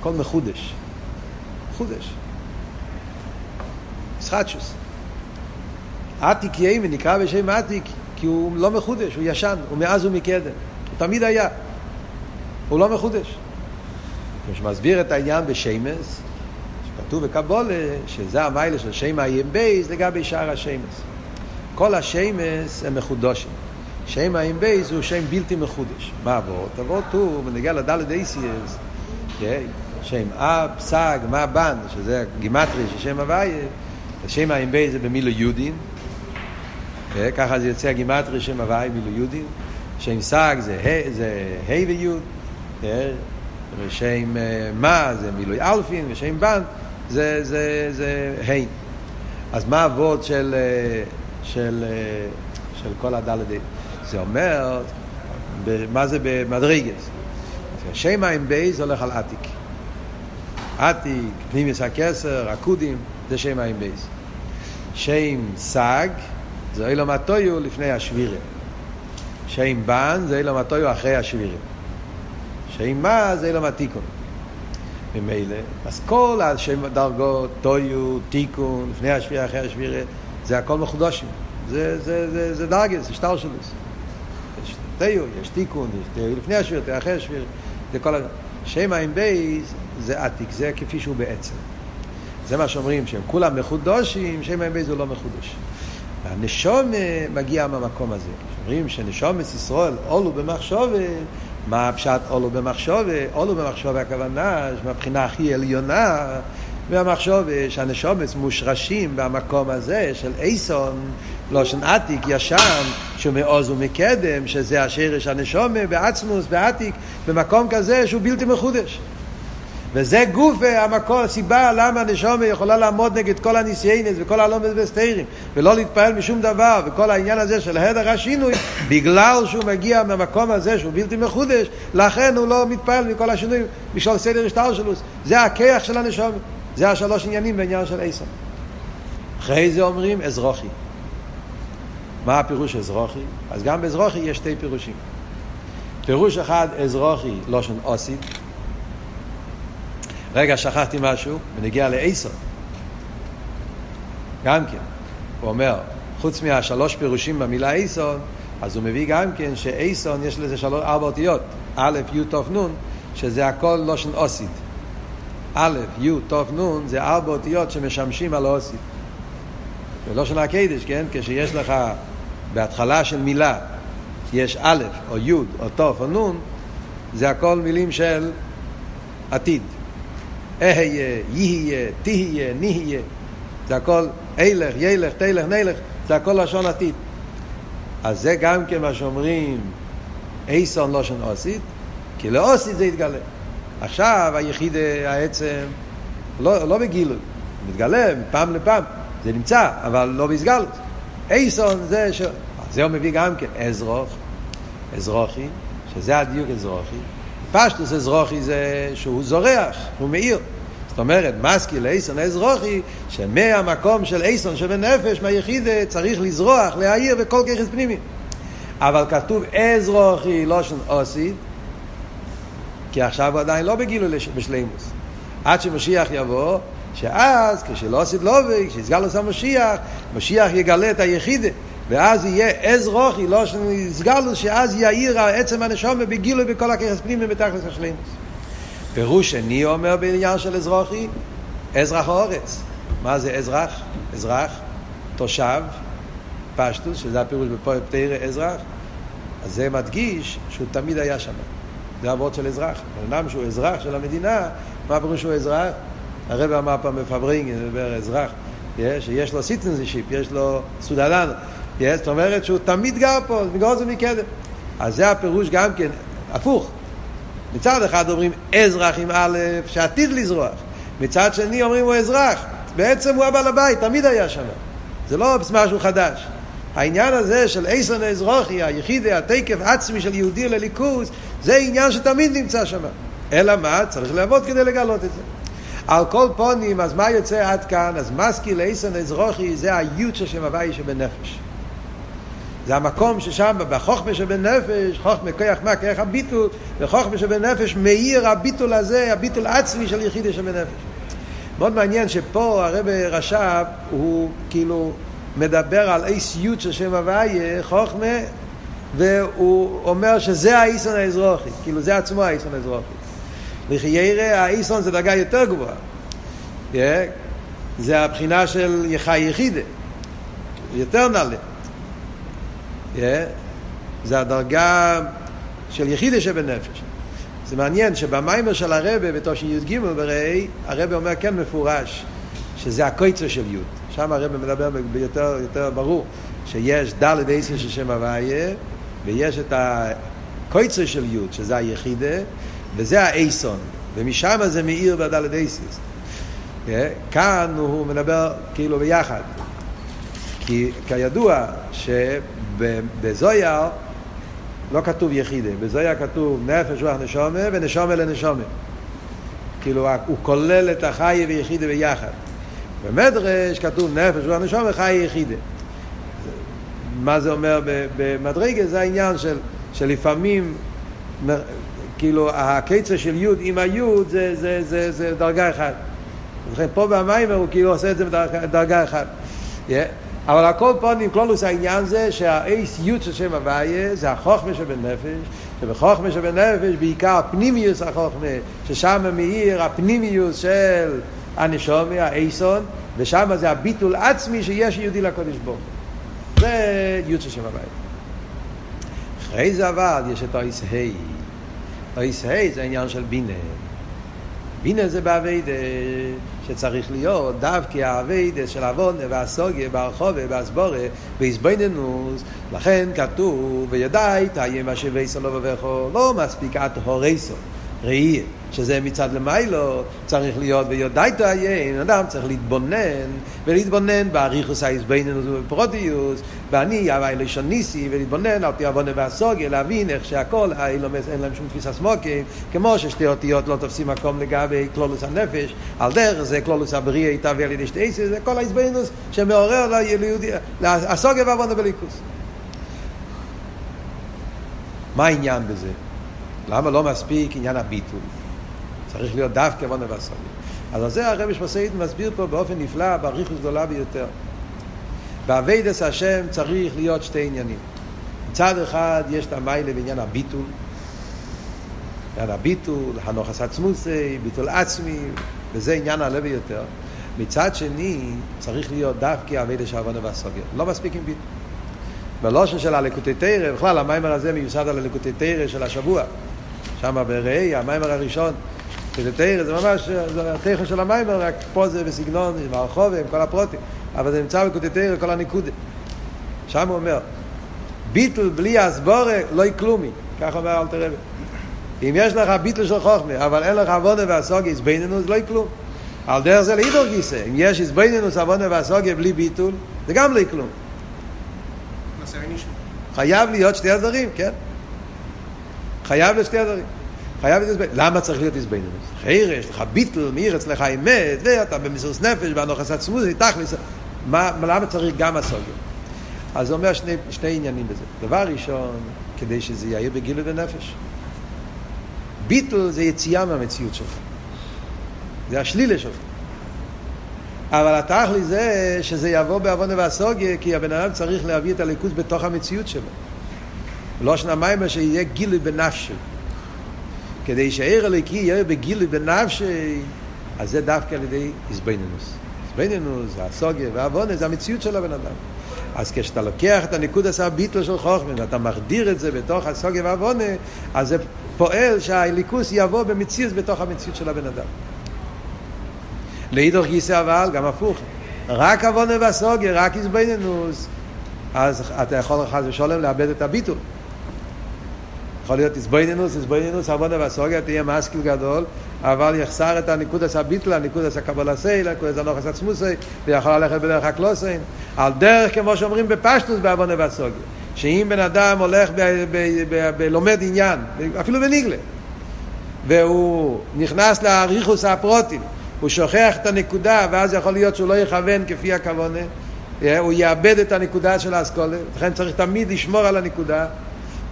הכל מחודש. חודש. איסחטשוס. עתיק ימי נקרא בשם עתיק כי הוא לא מחודש, הוא ישן, הוא מאז ומקדם. הוא תמיד היה. הוא לא מחודש. כמו שמסביר את העניין בשמס, שכתוב בקבולה, שזה המיילה של שם האיים בייס לגבי שאר השמס. כל השמס הם מחודשים. שם האיים בייס הוא שם בלתי מחודש. מה אבות? אבות הוא, בנגיע לדלת אייסיאס, שם אב, פסג, מה בן, שזה גימטרי של שם הוויה, שם האיים בייס זה במילו יודין, ככה זה יוצא הגימטרי שם הוויה מילו יודין, שם סג זה ה' ויוד, ושם מה זה מילוי אלפין, ושם בן זה, זה, זה ה'. אז מה הוורד של, של, של כל הדלת? זה אומר, מה זה במדרגס? שם האם בייז הולך על עתיק. עתיק, פנימיס הכסר, עקודים, זה שם האם בייז. שם סג, זה אילו מטויו לפני השבירה. שם בן, זה אילו מטויו אחרי השבירה. שם מה, זה אילו מתיקון. ממילא, אז כל השם דרגות, טויו, תיקון, לפני השבירה, אחרי השבירה, זה הכל מחודשים. זה, זה, זה, זה דרגס, זה שטר שלוס. יש תיו, יש תיקון, יש תיו לפני השבירה, תיו אחרי השבירה. זה כל ה... שם האם בייס זה עתיק, זה כפי שהוא בעצם. זה מה שאומרים, שהם כולם מחודשים, שם האם בייס הוא לא מחודש. והנשום מגיע מהמקום הזה. אומרים שנשומת ישראל עולו במחשובת, מה הפשט עולו במחשובת? עולו במחשובת הכוונה, מהבחינה הכי עליונה, והמחשובת שהנשומת מושרשים במקום הזה של אייסון, לושן עתיק, ישן, שהוא מעוז ומקדם, שזה השרש הנשומה בעצמוס, בעתיק, במקום כזה שהוא בלתי מחודש. וזה גוף המקור, הסיבה למה הנשומה יכולה לעמוד נגד כל הניסיינס וכל הלומד וסתירים ולא להתפעל משום דבר וכל העניין הזה של הדר השינוי בגלל שהוא מגיע מהמקום הזה שהוא בלתי מחודש לכן הוא לא מתפעל מכל השינויים בשביל סדר השטר שלו זה הכיח של הנשומה זה השלוש עניינים בעניין של עשר. אחרי זה אומרים אזרוחי. מה הפירוש אזרוחי? אז גם באזרוחי יש שתי פירושים. פירוש אחד אזרוחי לושן אוסית רגע, שכחתי משהו, ונגיע לאייסון. גם כן, הוא אומר, חוץ מהשלוש פירושים במילה אייסון, אז הוא מביא גם כן שאייסון יש לזה שלוש, ארבע אותיות, א', י', ת', נ', שזה הכל לושן אוסית. א', י', ת', נ', זה ארבע אותיות שמשמשים על האוסית. ולושן הקדש, כן? כשיש לך בהתחלה של מילה, יש א', או י', או ת', או נ', זה הכל מילים של עתיד. אהיה, יהיה, תהיה, נהיה. זה הכל אילך, ילך, תלך, נלך, זה הכל לשון עתיד. אז זה גם כן מה שאומרים אייסון לשון אוסית, כי לאוסית זה יתגלה. עכשיו היחיד העצם לא, לא בגילוי, מתגלה מפעם לפעם, זה נמצא, אבל לא בסגלות. אייסון זה ש... זה הוא מביא גם כן אזרוך, אזרוכי, שזה הדיוק אזרוכי. פשטוס אזרוכי זה שהוא זורח, הוא מאיר. זאת אומרת, משכיל אייסון אזרוכי, שמהמקום של אייסון שבנפש, מהיחיד צריך לזרוח, להעיר וכל ככס פנימי. אבל כתוב אזרוכי לושן אוסית, כי עכשיו הוא עדיין לא בגילוי בשלימוס. עד שמשיח יבוא, שאז כשלא עשית לובי, כשיסגל לו משיח, משיח יגלה את היחידה. ואז יהיה עז רוחי, לא שנסגלו, שאז יאיר עצם הנשום בגילוי בכל הכרס פנימי בתכלס השלימוס. פירוש שני אומר בעניין של אזרחי, אזרח האורץ. מה זה אזרח? אזרח, תושב, פשטוס, שזה הפירוש בפתירה אזרח. אז זה מדגיש שהוא תמיד היה שם. זה הוורד של אזרח. אמנם שהוא אזרח של המדינה, מה פירוש שהוא אזרח? הרב אמר פעם בפברינג, מדבר אזרח, שיש לו citizenship, יש לו סודלן, זאת אומרת שהוא תמיד גר פה, מאז ומקדם. אז זה הפירוש גם כן, הפוך. מצד אחד אומרים אזרח עם א', שעתיד לזרוח. מצד שני אומרים הוא אזרח. בעצם הוא הבעל הבית, תמיד היה שם. זה לא משהו חדש. העניין הזה של איתן האזרחי, היחידי, התקף עצמי של יהודי לאלקות, זה עניין שתמיד נמצא שם. אלא מה? צריך לעבוד כדי לגלות את זה. על כל פונים, אז מה יוצא עד כאן? אז מסקי לאיסון האזרחי זה היוד של שם הוואי שבנפש. זה המקום ששם בחוכמה שבנפש, חוכמה כוח מה, כוח הביטול, וחוכמה שבנפש מאיר הביטול הזה, הביטול עצמי של יחידי שבנפש. מאוד מעניין שפה הרב רש"ב הוא כאילו מדבר על אייס יוד של שם הוויה, חוכמה, והוא אומר שזה האיסון האזרוחי, כאילו זה עצמו האיסון האזרוחי. לחיירא האיסון זה דרגה יותר גבוהה. Yeah. זה הבחינה של יחי יחידה, יותר נעלה. זה הדרגה של יחידה שבנפש. זה מעניין שבמיימר של הרבה בתושן י"ג בראי, הרבה אומר כן מפורש, שזה הקויצר של י'. שם הרבה מדבר ביותר יותר ברור, שיש ד' עשר של שם הוויה, ויש את הקויצר של י', שזה היחידה, וזה האייסון, ומשם זה מאיר בד' עשר. כאן הוא מדבר כאילו ביחד. כי כידוע שבזויר לא כתוב יחידה, בזויר כתוב נפש רוח נשומה ונשומה לנשומה. כאילו הוא כולל את החי ויחידה ביחד. במדרש כתוב נפש רוח נשומה חי יחידה. מה זה אומר במדרגה? זה העניין של, שלפעמים כאילו הקיצר של י' עם הי' זה, זה, זה, זה דרגה אחת. לכן פה במיימר הוא כאילו עושה את זה בדרגה אחת. אבל הכל פה נמכלולוס העניין זה שהאייס י' של שם הוויה זה החוכמה שבנפש, שבחוכמה שבנפש בעיקר פנימיוס החוכמה, ששם מאיר הפנימיוס של הנשומי, האייסון, ושם זה הביטול עצמי שיש יהודי לקודש בו. זה י' של שם הוויה. אחרי זה אבל יש את אויס ה'. אויס ה' זה העניין של בינה. בינה זה באביידה שצריך להיות דווקא האביידה של עוונה והסוגיה ברחובה והסבורה והסביננוס לכן כתוב וידעי תהיה מה שבייסו לא בבכו לא מספיק את הורייסו ראי שזה מצד למיילו צריך להיות ויודעי תהיה אדם צריך להתבונן ולהתבונן באריכוס האיזבנינוס ובפרוטיוס ואני הווי לשון ניסי ולהתבונן על פי עוונה והסוגיה להבין איך שהכל האילומס אין להם שום תפיסה סמוקים כמו ששתי אותיות לא תופסים מקום לגבי כלולוס הנפש על דרך זה כלולוס הבריאה יתהווה על ידי שתי זה כל האיזבנינוס שמעורר ליהודי הסוגיה והעוונה בליכוס מה העניין בזה? למה לא מספיק עניין הביטול? צריך להיות דווקא הבנה והשגה אז על זה הרבי שמסעיד מסביר פה באופן נפלא, באריכות גדולה ביותר. בעבודת השם צריך להיות שתי עניינים. מצד אחד יש את המעלה בעניין הביטול, עניין הביטול, הנחת עצמותו, ביטול עצמי, וזה עניין הלב ביותר. מצד שני, צריך להיות דווקא עבודה של הבנה והשגה. לא מספיק עם ביטול. בלושן של הלקוטי תרא, בכלל המיימר הזה מיוסד על הלקוטי תרא של השבוע. שם בראי, המיימר הראשון, שזה תרא, זה ממש, זה התכן של המיימר, רק פה זה בסגנון, עם הרחוב, עם כל הפרוטים. אבל זה נמצא בקוטי תרא, כל הניקודה. שם הוא אומר, ביטל בלי הסבורה לא יקלומי, כך אומר אל תראה. אם יש לך ביטל של חוכמה, אבל אין לך עוונה והסוגיה, איזבנינוס, לא יקלום. על דרך זה לאידור גיסא, אם יש איזבנינוס, עוונה והסוגיה בלי ביטול, זה גם לא יקלום. חייב להיות שתי הדברים, כן? חייב להיות שתי הדברים. חייב להיות למה צריך להיות איזבנינוס? חיירה, יש לך ביטל, מאיר אצלך אמת, ואתה במסוס נפש, באנוכס עצמות, תכלס, למה צריך גם הסוגיה? אז הוא אומר שני, שני עניינים בזה. דבר ראשון, כדי שזה יאיר בגילוי ונפש. ביטל זה יציאה מהמציאות שלך. זה השלילה שלך. אבל התכלי זה שזה יבוא בעוונה והסוגיה, כי הבן אדם צריך להביא את הליכוז בתוך המציאות שלו. לא שנה מיימר שיהיה גילוי בנפשו. כדי שהעיר הליקי יהיה בגילוי בנפשי, אז זה דווקא על ידי איזבנינוס. איזבנינוס, הסוגיה והעוונה, זה המציאות של הבן אדם. אז כשאתה לוקח את הניקוד עשה ביטל של חוכמה ואתה מחדיר את זה בתוך הסוגיה והעוונה, אז זה פועל שהליכוס יבוא במציאות בתוך המציאות של הבן אדם. לאידוך גיסא אבל, גם הפוך. רק עוונה והסוגיה, רק איזבנינוס, אז אתה יכול חס ושלום לאבד את הביטול. יכול להיות איזבוינינוס, איזבוינינוס, עוונה והסוגיה, תהיה מסקיל גדול, אבל יחסר את הניקודס הביטלה, ניקודס הקבלסי, ניקודס הנוחס עצמוסי, ויכול ללכת בדרך הקלוסין. על דרך, כמו שאומרים בפשטוס בעוונה והסוגיה. שאם בן אדם הולך ולומד עניין, אפילו בניגלה, והוא נכנס לאריכוס הפרוטים, הוא שוכח את הנקודה, ואז יכול להיות שהוא לא יכוון כפי הכוונה, הוא יאבד את הנקודה של האסכולה, לכן צריך תמיד לשמור על הנקודה.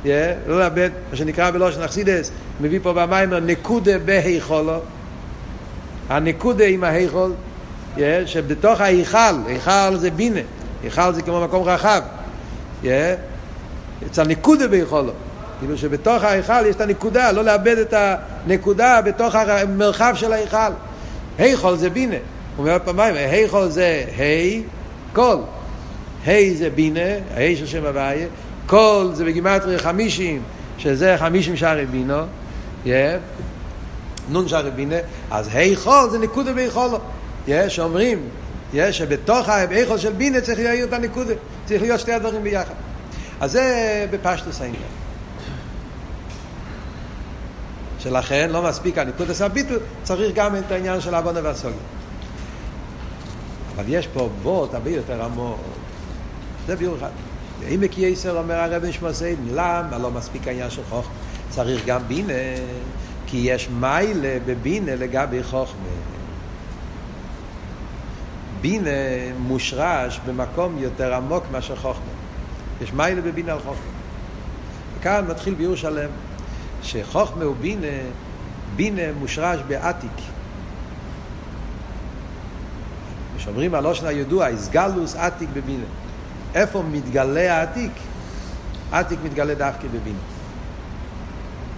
לא לאבד, מה שנקרא בלושן אכסידס, מביא פה במיימר נקודה בהיכולו. הנקודה עם ההיכול, שבתוך ההיכל, היכל זה בינה, היכל זה כמו מקום רחב. אצל נקודה בהיכולו. כאילו שבתוך ההיכל יש את הנקודה, לא לאבד את הנקודה בתוך המרחב של ההיכל. היכול זה בינה. הוא אומר פעמיים, היכול זה ה' קול. ה' זה בינה, ה' של שם הוויה, קול זה בגימטריה חמישים, שזה חמישים שערי בינו, yeah. נון שערי בינה, אז היכול זה נקודה ביכולו. יש אומרים, יש שבתוך ההיכול של בינה צריך להעיר את הנקודה, צריך להיות שתי הדברים ביחד. אז זה בפשטוס העניין. שלכן לא מספיק הנקודס הביטול, צריך גם את העניין של העוונה והסוגיה. אבל יש פה בוט הרבה יותר עמוק. זה ביור אחד. אם בקייסר אומר הרב נשמעסיין, למה לא מספיק העניין של חוכמה? צריך גם בינה, כי יש מיילה בבינה לגבי חוכמה. בינה מושרש במקום יותר עמוק מאשר חוכמה. יש מיילה בבינה על חוכמה. וכאן מתחיל ביור שלם. שחוכמה ובינה, בינה מושרש בעתיק. כשאומרים על אושנה ידוע, איסגלוס עתיק בבינה. איפה מתגלה העתיק? עתיק מתגלה דווקא בבינה.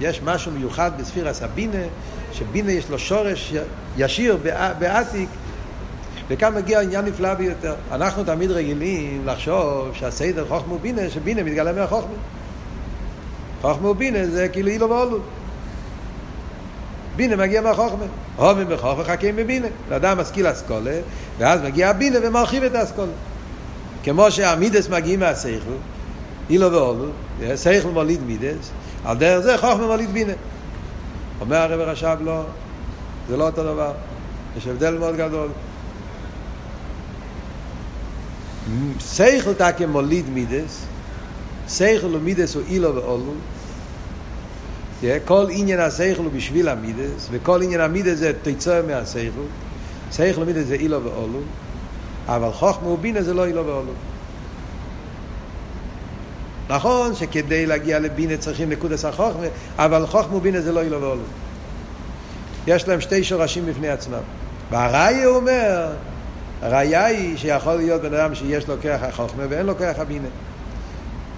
יש משהו מיוחד בספירס הבינה, שבינה יש לו שורש ישיר בעתיק, וכאן מגיע עניין נפלא ביותר. אנחנו תמיד רגילים לחשוב שהסדר חוכמה ובינה, שבינה מתגלה מהחוכמה. חוכמה ובינה זה כאילו אילו ואולו. בינה מגיע מהחוכמה. הומים בחוכמה חכים בבינה. לאדם משכיל אסכולה, ואז מגיע הבינה ומרחיב את האסכולה. כמו שהמידס מגיעים מהסייכל, אילו ואולו, סייכל מוליד מידס, על דרך זה חוכמה מוליד בינה. אומר הרב רש"ב לא, זה לא אותו דבר. יש הבדל מאוד גדול. סייכל תקם מוליד מידס, סייכל ומידס הוא אילו ואולו, כל עניין השכל הוא בשביל המידס, וכל עניין המידס זה תיצור מהשכל. שכל ומידס זה אילו ואולו, אבל חוכמה ובינה זה לא אילו ואולו. נכון שכדי להגיע לבינה צריכים נקודס החוכמה, אבל חוכמה ובינה זה לא אילו ואולו. יש להם שתי שורשים בפני עצמם. והראיה הוא אומר, הראיה היא שיכול להיות בן אדם שיש לו כרך החוכמה ואין לו כרך הבינה.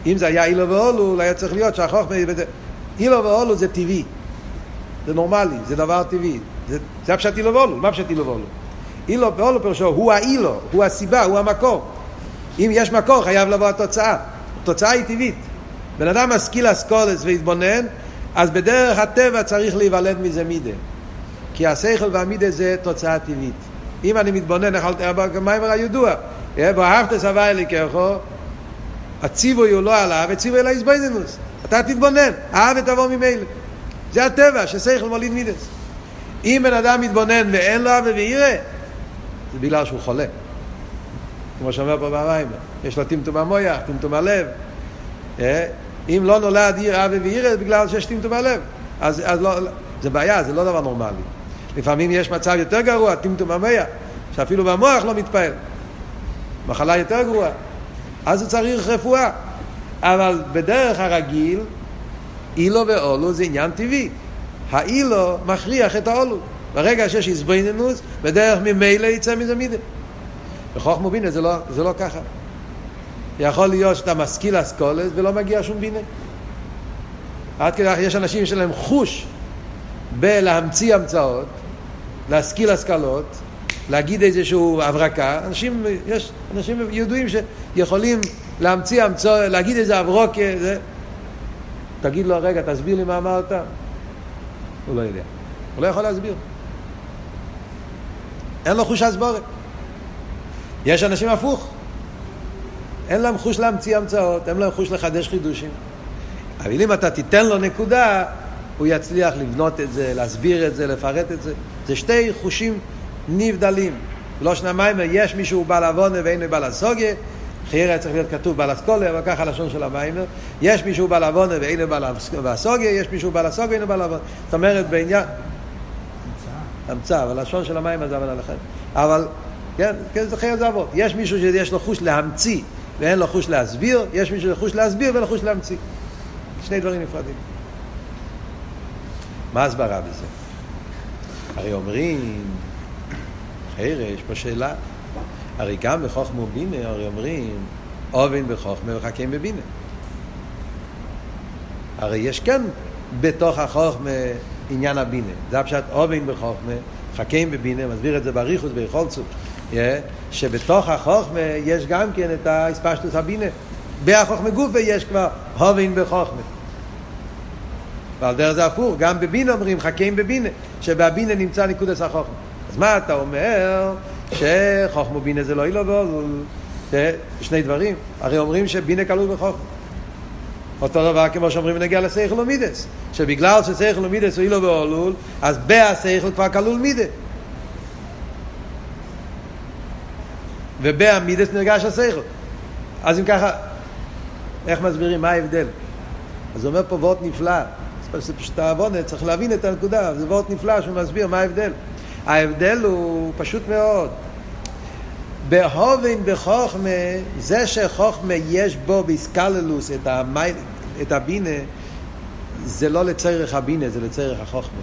אם זה היה אילו ואולו, היה צריך להיות שהחוכמה... אילו ואולו זה טבעי, זה נורמלי, זה דבר טבעי. זה, זה הפשט אילו ואולו, מה פשט אילו ואולו? אילו ואולו פירושו הוא האילו, הוא הסיבה, הוא המקור. אם יש מקור חייב לבוא התוצאה. התוצאה היא טבעית. בן אדם משכיל אסכולס והתבונן, אז בדרך הטבע צריך להיוולד מזה מידה. כי השכל והמידה זה תוצאה טבעית. אם אני מתבונן, איך במיימר הידוע, ואהבת סבי אליקךו, הציווי הוא לא עליו, הציווי אלא איזבנינוס. אתה תתבונן, אהב ותבוא ממילא. זה הטבע, ששכל מוליד מידס. אם בן אדם מתבונן ואין לו אהבה ויראה, זה בגלל שהוא חולה. כמו שאומר פה במים, יש לו טמטום המויח, טמטום הלב. אה? אם לא נולד עיר אהבה ויראה, זה בגלל שיש טמטום הלב. אז, אז לא, זה בעיה, זה לא דבר נורמלי. לפעמים יש מצב יותר גרוע, טמטום המויח, שאפילו במוח לא מתפעל. מחלה יותר גרועה. אז הוא צריך רפואה. אבל בדרך הרגיל, אילו ואולו זה עניין טבעי. האילו מכריח את האולו. ברגע שיש איזבנינוס, בדרך ממילא יצא מזה מידה. בחוכמה בינה זה לא, זה לא ככה. יכול להיות שאתה משכיל אסכולס ולא מגיע שום בינה. עד כדי יש אנשים שלהם חוש בלהמציא המצאות, להשכיל השכלות, להגיד איזשהו הברקה. אנשים, יש אנשים ידועים שיכולים להמציא המצוא, להגיד איזה אברוק, זה... תגיד לו, רגע, תסביר לי מה אמרת. הוא לא יודע. הוא לא יכול להסביר. אין לו חוש הסבורת. יש אנשים הפוך. אין להם חוש להמציא המצאות, אין להם חוש לחדש חידושים. אבל אם אתה תיתן לו נקודה, הוא יצליח לבנות את זה, להסביר את זה, לפרט את זה. זה שתי חושים נבדלים. לא שנה מיימר, יש מישהו בעל עוונה ואין בעל הסוגיה, חייר היה צריך להיות כתוב בעל אסכולה, אבל ככה לשון של המיימר. יש מישהו בעל עוונה ואין בעל הסוגיה, יש מישהו בעל הסוגיה ואין בעל עוונה. זאת אומרת, בעניין... המצאה, אבל לשון של המיימר זה אבל עליכם. אבל, כן, כן, זה חייר זה עבוד. יש מישהו שיש לו חוש להמציא ואין לו חוש להסביר, יש מישהו שיש לו חוש להסביר ואין לו חוש להמציא. שני דברים נפרדים. מה הסברה בזה? הרי אומרים חיירה, יש פה שאלה. הרי גם בחוכמה ובינה, הרי אומרים, אובן בחוכמה וחכים בבינה. הרי יש כן בתוך החוכמה עניין הבינה. זה הפשט אובן בחוכמה, חכים בבינה, מסביר את זה בריחוס, ביכולצות. שבתוך החוכמה יש גם כן את האספשטוס הבינה. בהחוכמה גופה יש כבר הובן בחוכמה. ועל דרך זה הפוך, גם בבינה אומרים חכים בבינה, שבבינה נמצא נקודס החוכמה. אז מה אתה אומר? שחוכמה בינה זה לא אילו. שני דברים. הרי אומרים שבינה כלול בחוכמה. אותו דבר כמו שאומרים בנגיע לסייכל ומידס, שבגלל שסייכל ומידס הוא אילו ואולול, אז בהסייכל כבר כלול מידה. ובעמידס נרגש הסייכל. אז אם ככה, איך מסבירים מה ההבדל? אז הוא אומר פה וורט נפלא, זה פשוט העוונה, צריך להבין את הנקודה, זה וורט נפלא שהוא מסביר מה ההבדל. ההבדל הוא פשוט מאוד. בהובן בחוכמה, זה שחוכמה יש בו באיסקללוס את, המי, את הבינה, זה לא לצריך הבינה, זה לצריך החוכמה.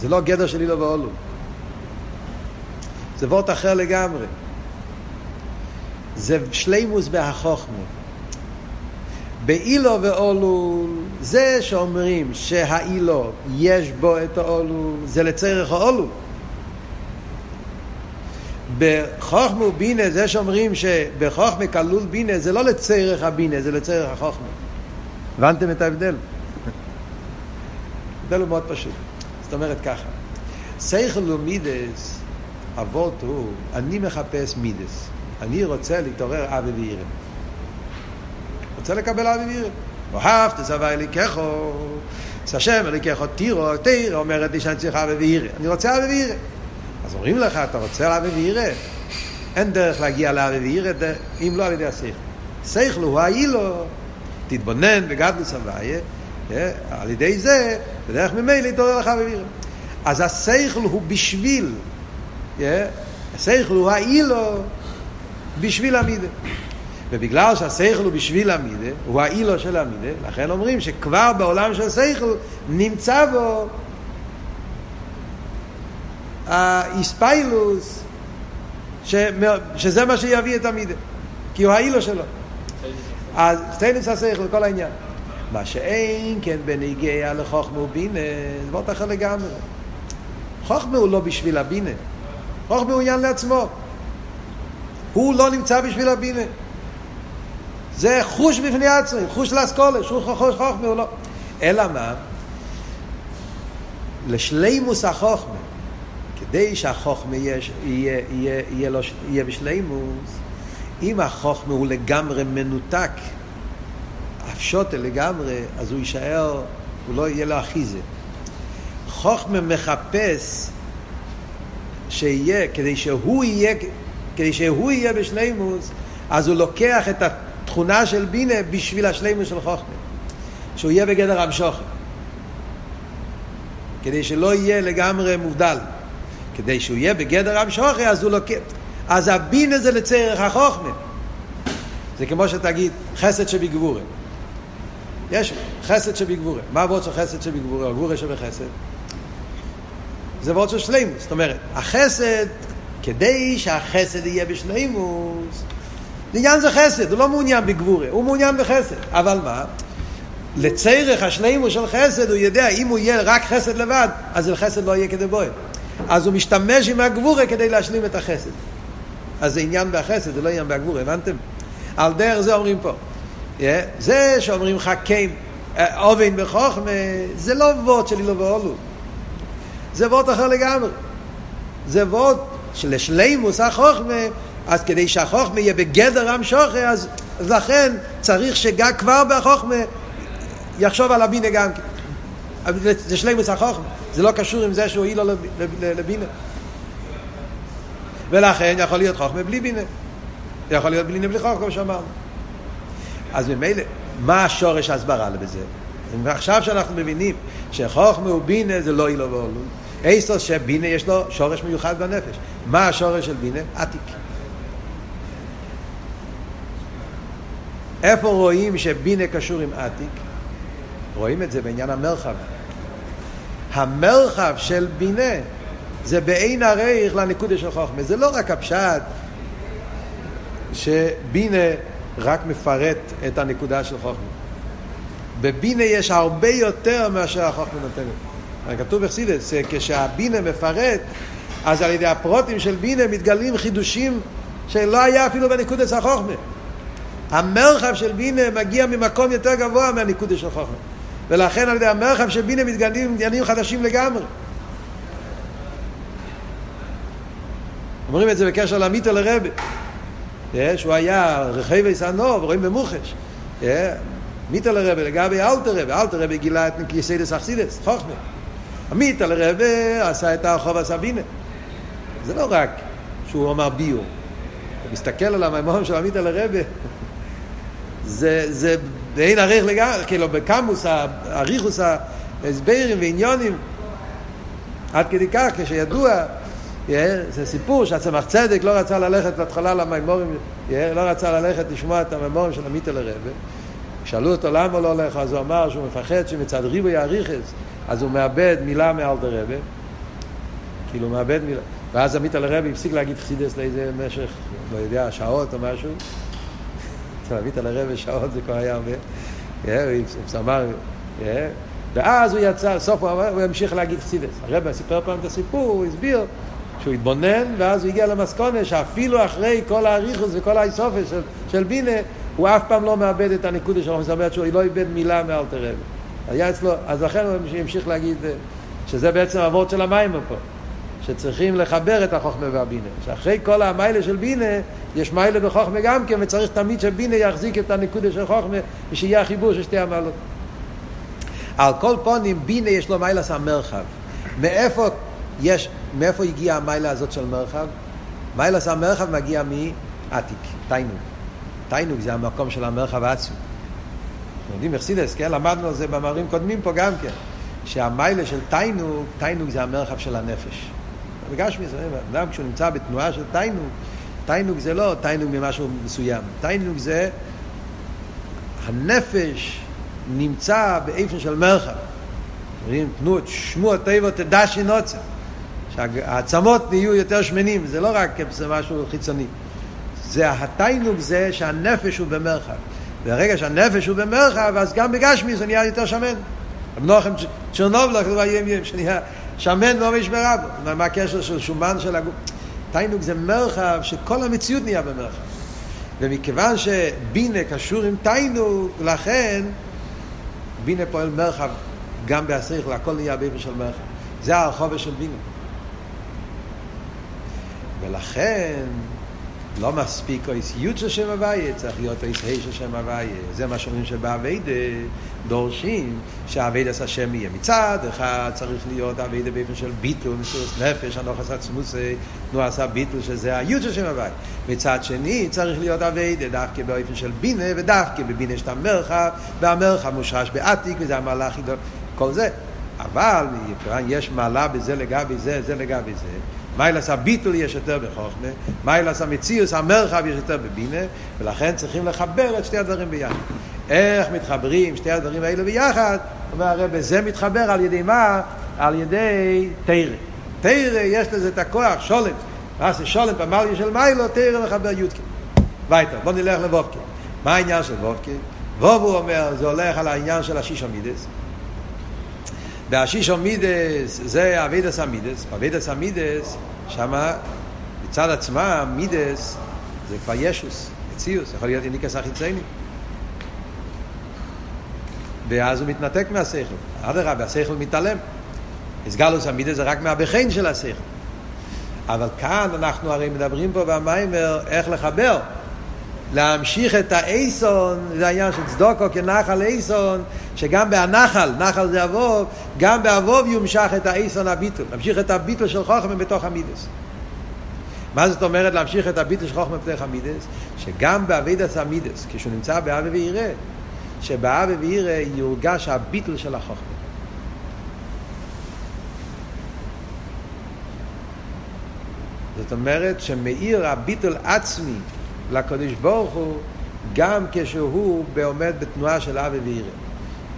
זה לא גדר של אילו ואולו. זה וורט אחר לגמרי. זה שלימוס בהחוכמה. באילו ואולול, זה שאומרים שהאילו יש בו את האולול, זה לצריך האולול. בחוכמה ובינה, זה שאומרים שבחוכמה כלול בינה, זה לא לצריך הבינה, זה לצריך החוכמה. הבנתם את ההבדל? ההבדל הוא מאוד פשוט. זאת אומרת ככה, סייכל ומידס, אבות הוא, אני מחפש מידס. אני רוצה להתעורר אבי וירם. רוצה לקבל אבי וירם. אוהב תסבא אליקחו, זה השם אליקחו תירו, תירו אומרת לי שאני צריך אבי וירם. אני רוצה אבי וירם. אז אומרים לך, אתה רוצה אבי וירם? אין דרך להגיע לאבי וירם, אם לא על ידי השכל. שכל הוא האילו, תתבונן בגדלו סבייה, על ידי זה, בדרך ממילא יתעורר לך וירם. אז השכל הוא בשביל, השכל הוא האילו, בשביל המידה. ובגלל שהשכל הוא בשביל המידה, הוא האילו של המידה, לכן אומרים שכבר בעולם של השכל נמצא בו האיספיילוס, שזה מה שיביא את המידה, כי הוא האילו שלו. אז סטיינוס השכל, כל העניין. מה שאין כן בניגיע לחוכמה ובינה, זה מאוד אחר לגמרי. חוכמה הוא לא בשביל הבינה, חוכמה הוא עניין לעצמו. הוא לא נמצא בשביל הבינה. זה חוש בפני עצמם, חוש לאסכולה, חוש חוכמה, הוא לא. אלא מה? לשלימוס החוכמה, כדי שהחוכמה יהיה, יהיה, יהיה, יהיה, לא, יהיה בשלימוס, אם החוכמה הוא לגמרי מנותק, הפשוטה לגמרי, אז הוא יישאר, הוא לא יהיה לו אחיזה. חוכמה מחפש שיהיה, כדי שהוא יהיה כדי שהוא יהיה בשלימוס, אז הוא לוקח את התכונה של בינה בשביל השלימוס של חוכמה. שהוא יהיה בגדר המשוכר. כדי שלא יהיה לגמרי מובדל. כדי שהוא יהיה בגדר המשוכר, אז הוא לוקח... אז הבינה זה לצריך החוכמה. זה כמו שתגיד חסד שבגבורה. יש חסד שבגבורה. מה הוורד של חסד שבגבורה? הגבורה שבחסד. זה וורד של שלימוס. זאת אומרת, החסד כדי שהחסד יהיה בשלימוס, עניין זה חסד, הוא לא מעוניין בגבורה, הוא מעוניין בחסד. אבל מה? לצריך השלימוס של חסד, הוא יודע, אם הוא יהיה רק חסד לבד, אז חסד לא יהיה כדי בועל. אז הוא משתמש עם הגבורה כדי להשלים את החסד. אז זה עניין בחסד, זה לא עניין בגבורה, הבנתם? על דרך זה אומרים פה. Yeah, זה שאומרים חכים, אובן בחוכמה, זה לא ווט של אילו ואולו. זה ווט אחר לגמרי. זה ווט שלשלימוס החוכמה, אז כדי שהחוכמה יהיה בגדר עם שוכה, אז, אז לכן צריך שגם כבר בחוכמה יחשוב על הבינה גם כן. זה שלימוס החוכמה, זה לא קשור עם זה שהוא אילו לבינה. ולכן יכול להיות חוכמה בלי בינה. יכול להיות בינה בלי חוכמה, כמו שאמרנו. אז ממילא, מה השורש ההסברה בזה? ועכשיו שאנחנו מבינים שחוכמה ובינה זה לא אילו ואולו, אייסוס שבינה יש לו שורש מיוחד בנפש. מה השורש של בינה? עתיק. איפה רואים שבינה קשור עם עתיק? רואים את זה בעניין המרחב. המרחב של בינה זה בעין הרייך לנקודה של חוכמה. זה לא רק הפשט שבינה רק מפרט את הנקודה של חוכמה. בבינה יש הרבה יותר מאשר החוכמה נותנת. כתוב בחסידס, כשהבינה מפרט, אז על ידי הפרוטים של בינה מתגלים חידושים שלא היה אפילו בנקודת החוכמה. המרחב של בינה מגיע ממקום יותר גבוה מהנקודה של חוכמה. ולכן על ידי המרחב של בינה מתגלים עניינים חדשים לגמרי. אומרים את זה בקשר למיטעלער רבי. שהוא היה רחובות הנהר, רואים במוחש. מיטעלער רבי לגבי אלטער רבי, אלטער רבי גילה את יסודות החסידות, חוכמה. המיטו לרבה עשה את הרחוב הסבינה. זה לא רק שהוא אמר ביור. אתה מסתכל על המימורים של עמית על הרבה, זה, זה באין עריך לגמרי, כאילו בקמוס, האריכוס, ההסברים ועניונים, עד כדי כך, כשידוע, זה סיפור שהצמח צדק לא רצה ללכת בהתחלה למימורים, לא רצה ללכת לשמוע את המימורים של עמית על הרבה. שאלו אותו למה לא הולך, אז הוא אמר שהוא מפחד שמצד ריבוי האריכס, אז הוא מאבד מילה מאלתר רבה, כאילו הוא מאבד מילה. ואז עמית על הרבי הפסיק להגיד חסידס לאיזה משך, לא יודע, שעות או משהו. [LAUGHS] אצל עמית על הרבי שעות זה כבר היה הרבה. הוא אמר, ואז הוא יצא, סוף הוא הוא המשיך להגיד חסידס. הרבי סיפר פעם את הסיפור, הוא הסביר שהוא התבונן, ואז הוא הגיע למסקונה שאפילו אחרי כל האריכוס וכל האיסופס של, של בינה, הוא אף פעם לא מאבד את הנקודה שלו, זאת אומרת שהוא לא איבד מילה מאלתר רבי. היה אצלו, אז לכן הוא המשיך להגיד, שזה בעצם אבות של המים פה. שצריכים לחבר את החוכמה והבינה. שאחרי כל המיילה של בינה, יש מיילה בחוכמה גם כן, וצריך תמיד שבינה יחזיק את הנקודה של חוכמה, ושיהיה החיבור של שתי המעלות. על כל פונים, בינה יש לו מיילה של מרחב. מאיפה יש, מאיפה הגיעה המיילה הזאת של מרחב? מיילה של מרחב מגיע מעתיק, תיינוג. תיינוג זה המקום של המרחב העצמי. יודעים, אכסידס, כן? למדנו על זה במאמרים קודמים פה גם כן. שהמיילה של תיינוג, תיינוג זה המרחב של הנפש. בגשמי זה, אדם כשהוא נמצא בתנועה של תיינוג, תיינוג זה לא תיינוג ממשהו מסוים, תיינוג זה הנפש נמצא באיפן של מרחב. תנו את שמו הטבע תדע שנוצר. שהעצמות נהיו יותר שמנים, זה לא רק משהו חיצוני. זה התיינוג זה שהנפש הוא במרחב. ברגע שהנפש הוא במרחב, אז גם בגשמי זה נהיה יותר שמן. נוחם צ'רנובלך, שנהיה שמן לא משמרה בו. מה הקשר של שומן של הגוף? תיינוג זה מרחב שכל המציאות נהיה במרחב. ומכיוון שבינה קשור עם תיינוג, לכן בינה פועל מרחב גם בהשכל, הכל נהיה באופן של מרחב. זה הרחבה של בינה. ולכן לא מספיק אות יוד של שם הוויה, צריך להיות אות ה' של שם הוויה. זה מה שאומרים שבעבודה דורשים שהעבודת השם יהיה. מצד אחד צריך להיות עבודה באופן של ביטול, מסירות נפש, הנחת עצמותו, תנועה של ביטול, שזה היוד של שם הוויה. מצד שני צריך להיות עבודה דווקא באופן של בינה, ודווקא בבינה יש את המרחב, והמרחב מושרש בעתיק, וזה גדול. כל זה. אבל יש מעלה בזה לגבי זה, זה לגבי זה. מיילס הביטול יש יותר בחוכמה, מיילס המציאוס, המרחב יש יותר בבינה, ולכן צריכים לחבר את שתי הדברים ביחד. איך מתחברים שתי הדברים האלה ביחד? אומר הרב, זה מתחבר על ידי מה? על ידי תרא. תרא יש לזה את הכוח, שולם. מה זה שולם במליה של מיילו, תרא מחבר יודקי. וייטר, בוא נלך לבובקי. מה העניין של וובקי? ווב הוא אומר, זה הולך על העניין של השישו מידס. והשישו מידס זה אבידס המידס. אבידס המידס, שמה מצד עצמה מידס זה כבר ישוס, מציאוס, יכול להיות איניקס החיצייני. ואז הוא מתנתק מהשכל. אדרבה, השכל מתעלם. הסגלוס המידס זה רק מהבחין של השכל. אבל כאן אנחנו הרי מדברים פה במיימר איך לחבר. להמשיך את האייסון, זה העניין של צדוקו כנחל אייסון, שגם בהנחל, נחל זה אבוב, גם באבוב יומשך את האייסון הביטול, להמשיך את הביטול של חוכמה בתוך המידס. מה זאת אומרת להמשיך את הביטול של חוכמה בתוך המידס? שגם באבידס המידס, כשהוא נמצא באבי ויראה, שבאבי ויראה יורגש הביטול של החוכמה. זאת אומרת שמאיר הביטול עצמי לקדוש ברוך הוא גם כשהוא עומד בתנועה של אבי וירא.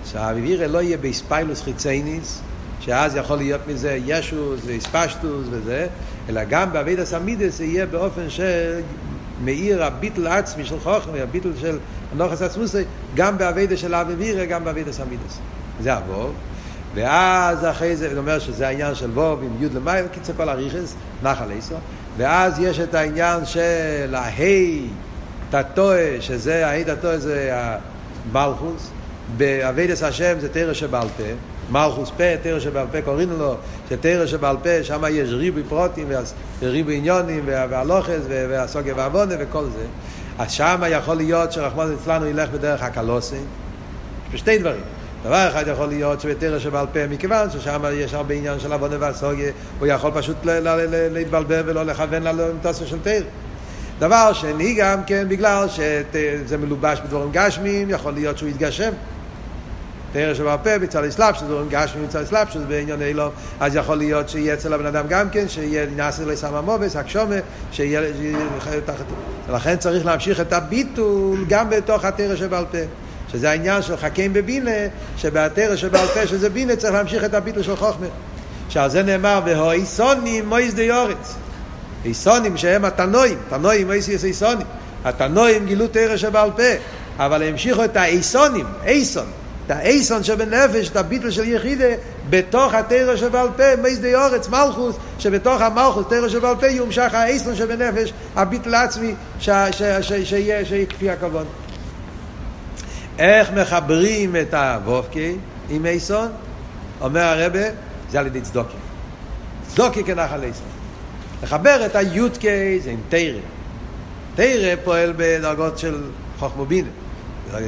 שאבי וירא לא יהיה באספיילוס חיצייניס, שאז יכול להיות מזה ישוס ואספשטוס וזה, אלא גם באבידס המידס זה יהיה באופן שמאיר הביטל עצמי של חוכמה, הביטל של הנוחס עצמוסי, גם באבידס של אבי וירא, גם באבידס המידס. זה הווב. ואז אחרי זה, זאת אומרת שזה העניין של ווב עם י' למעלה, קיצר כל הריכס, נחל איסו. ואז יש את העניין של ההי תתוה, שזה, ההי תתוה זה המלכוס, באבידס השם זה תרא שבעל פה, מלכוס פה, תרא שבעל פה קוראים לו, שתרא שבעל פה, שם יש ריבוי פרוטים וריבוי עניונים והלוכס והסוגיה והעוונה וכל זה. אז שם יכול להיות שרחמון אצלנו ילך בדרך הקלוסי. יש שתי דברים. דבר אחד יכול להיות שבתרא שבעל פה, מכיוון ששם יש הרבה עניין של עוונה והסוגיה, הוא יכול פשוט להתבלבל ולא לכוון למטוסו של תרא. דבר שני גם כן, בגלל שזה מלובש בדברים גשמיים, יכול להיות שהוא יתגשם. תרא שבעל פה בצד אסלאפ, שזה דברים גשמיים בצד אסלאפ, שזה בעניין אילו, אז יכול להיות שיהיה אצל הבן אדם גם כן, שיהיה נעשה לסם המובס, הקשומה, שיהיה... לכן צריך להמשיך את הביטול גם בתוך התרא שבעל פה. שזה העניין של חכים בבינה, שבהתרא שבעל פה שזה בינה צריך להמשיך את הביטול של חוכמה. שעל זה נאמר, והאיסונים מויס די אורץ. איסונים שהם התנועים, תנועים מויס איסונים. התנועים גילו תרא שבעל פה, אבל המשיכו את האיסונים, איסון. את האיסון שבנפש, את הביטל של יחידה, בתוך התרא שבעל פה, מייס די אורץ, מלכוס, שבתוך המלכוס, תרא שבעל פה, יומשך האיסון שבנפש, הביטל עצמי, שיהיה כפי הכבוד. איך מחברים את הוובקי עם איסון? אומר הרבה, זה על ידי צדוקי. צדוקי כנחל איסון. לחבר את היודקי זה עם תרא. תרא פועל בדרגות של חוכמו בינה.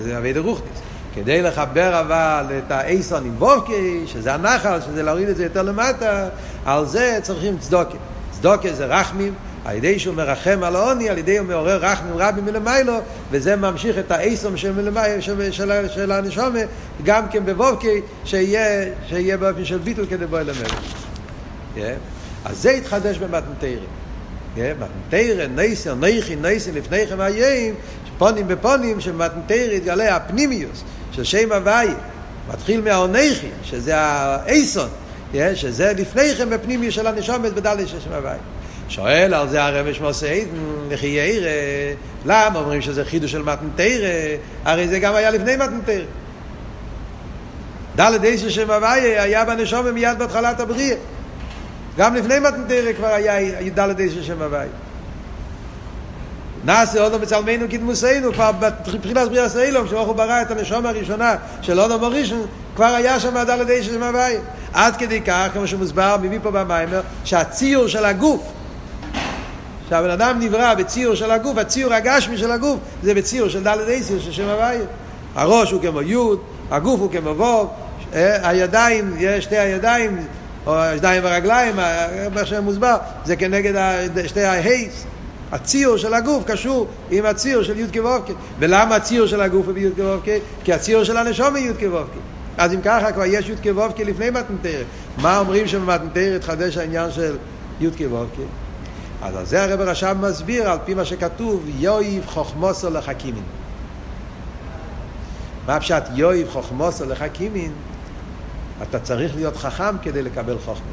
זה אבי דרוכניס. כדי לחבר אבל את האיסון עם וובקי, שזה הנחל, שזה להוריד את זה יותר למטה, על זה צריכים צדוקי. צדוקי זה רחמים, על ידי שהוא מרחם על העוני, על ידי הוא מעורר רחמים רבים מלמיילו, וזה ממשיך את האיסום של, מלמי, של, של, של הנשומה, גם כן בבובקי, שיהיה, שיהיה באופן של ביטל כדי בוא למלך. Yeah. אז זה התחדש במתנתרים. Yeah. מתנתרא, ניסר, ניכי, ניסי, לפניכם איים, פונים בפונים, שבמתנתרא יתגלה הפנימיוס של שם הוויה. מתחיל מהאונכי, שזה האיסון, yeah. שזה לפניכם בפנימיוס של הנשומת בדלת של שם הוויה. שואל על זה הרב שמוסי עידן, לכי ירא, למה אומרים שזה חידוש של מתנתרא? הרי זה גם היה לפני מתנתרא. דלת איסו שם הוויה היה בנשום מיד בהתחלת הבריאה. גם לפני מתנתרא כבר היה דלת איסו שם הוויה. נעשה עוד בצלמנו קדמוסנו, כבר בתחילת בריאה סיילום, שאנחנו ברא את הנשום הראשונה של עוד המורישן, כבר היה שם דלת איסו שם הוויה. עד כדי כך, כמו שמוסבר, מביא פה במיימר, שהציור של הגוף, שהבן אדם נברא בציור של הגוף, הציור הגשמי של הגוף זה בציור של דלת אייסיר של שם הוויה. הראש הוא כמו יוד, הגוף הוא כמו ווב, הידיים, יש שתי הידיים, או הידיים והרגליים, מה שמוסבר, זה כנגד שתי ההייס. הציור של הגוף קשור עם הציור של י' כו' ולמה הציור של הגוף הוא בי' כו' כי הציור של הנשום הוא י' כו' אז אם ככה כבר יש י' כו' לפני מתנתרת. מה אומרים שבמתנתרת חדש העניין של י' כו' אז על זה הרב רשם מסביר על פי מה שכתוב יויב חוכמוסו לחכימין. מה פשט יויב חוכמוסו לחכימין? אתה צריך להיות חכם כדי לקבל חוכמה.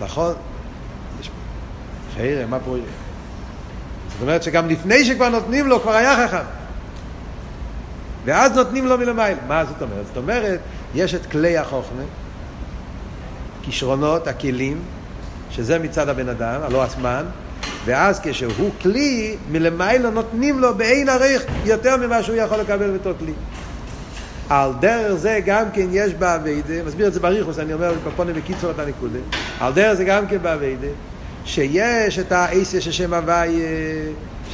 נכון? חיירה, מה פה? זאת אומרת שגם לפני שכבר נותנים לו, כבר היה חכם. ואז נותנים לו מלמעלה. מה זאת אומרת? זאת אומרת, יש את כלי החוכמה, כישרונות, הכלים, שזה מצד הבן אדם, הלא הזמן, ואז כשהוא כלי, מלמעלה נותנים לו בעין ערך יותר ממה שהוא יכול לקבל בתור כלי. על דרך זה גם כן יש באביידה, מסביר את זה בריחוס, אני אומר בפונים בקיצור את הנקודה, על דרך זה גם כן באביידה, שיש את האייסיה של שם הוואי,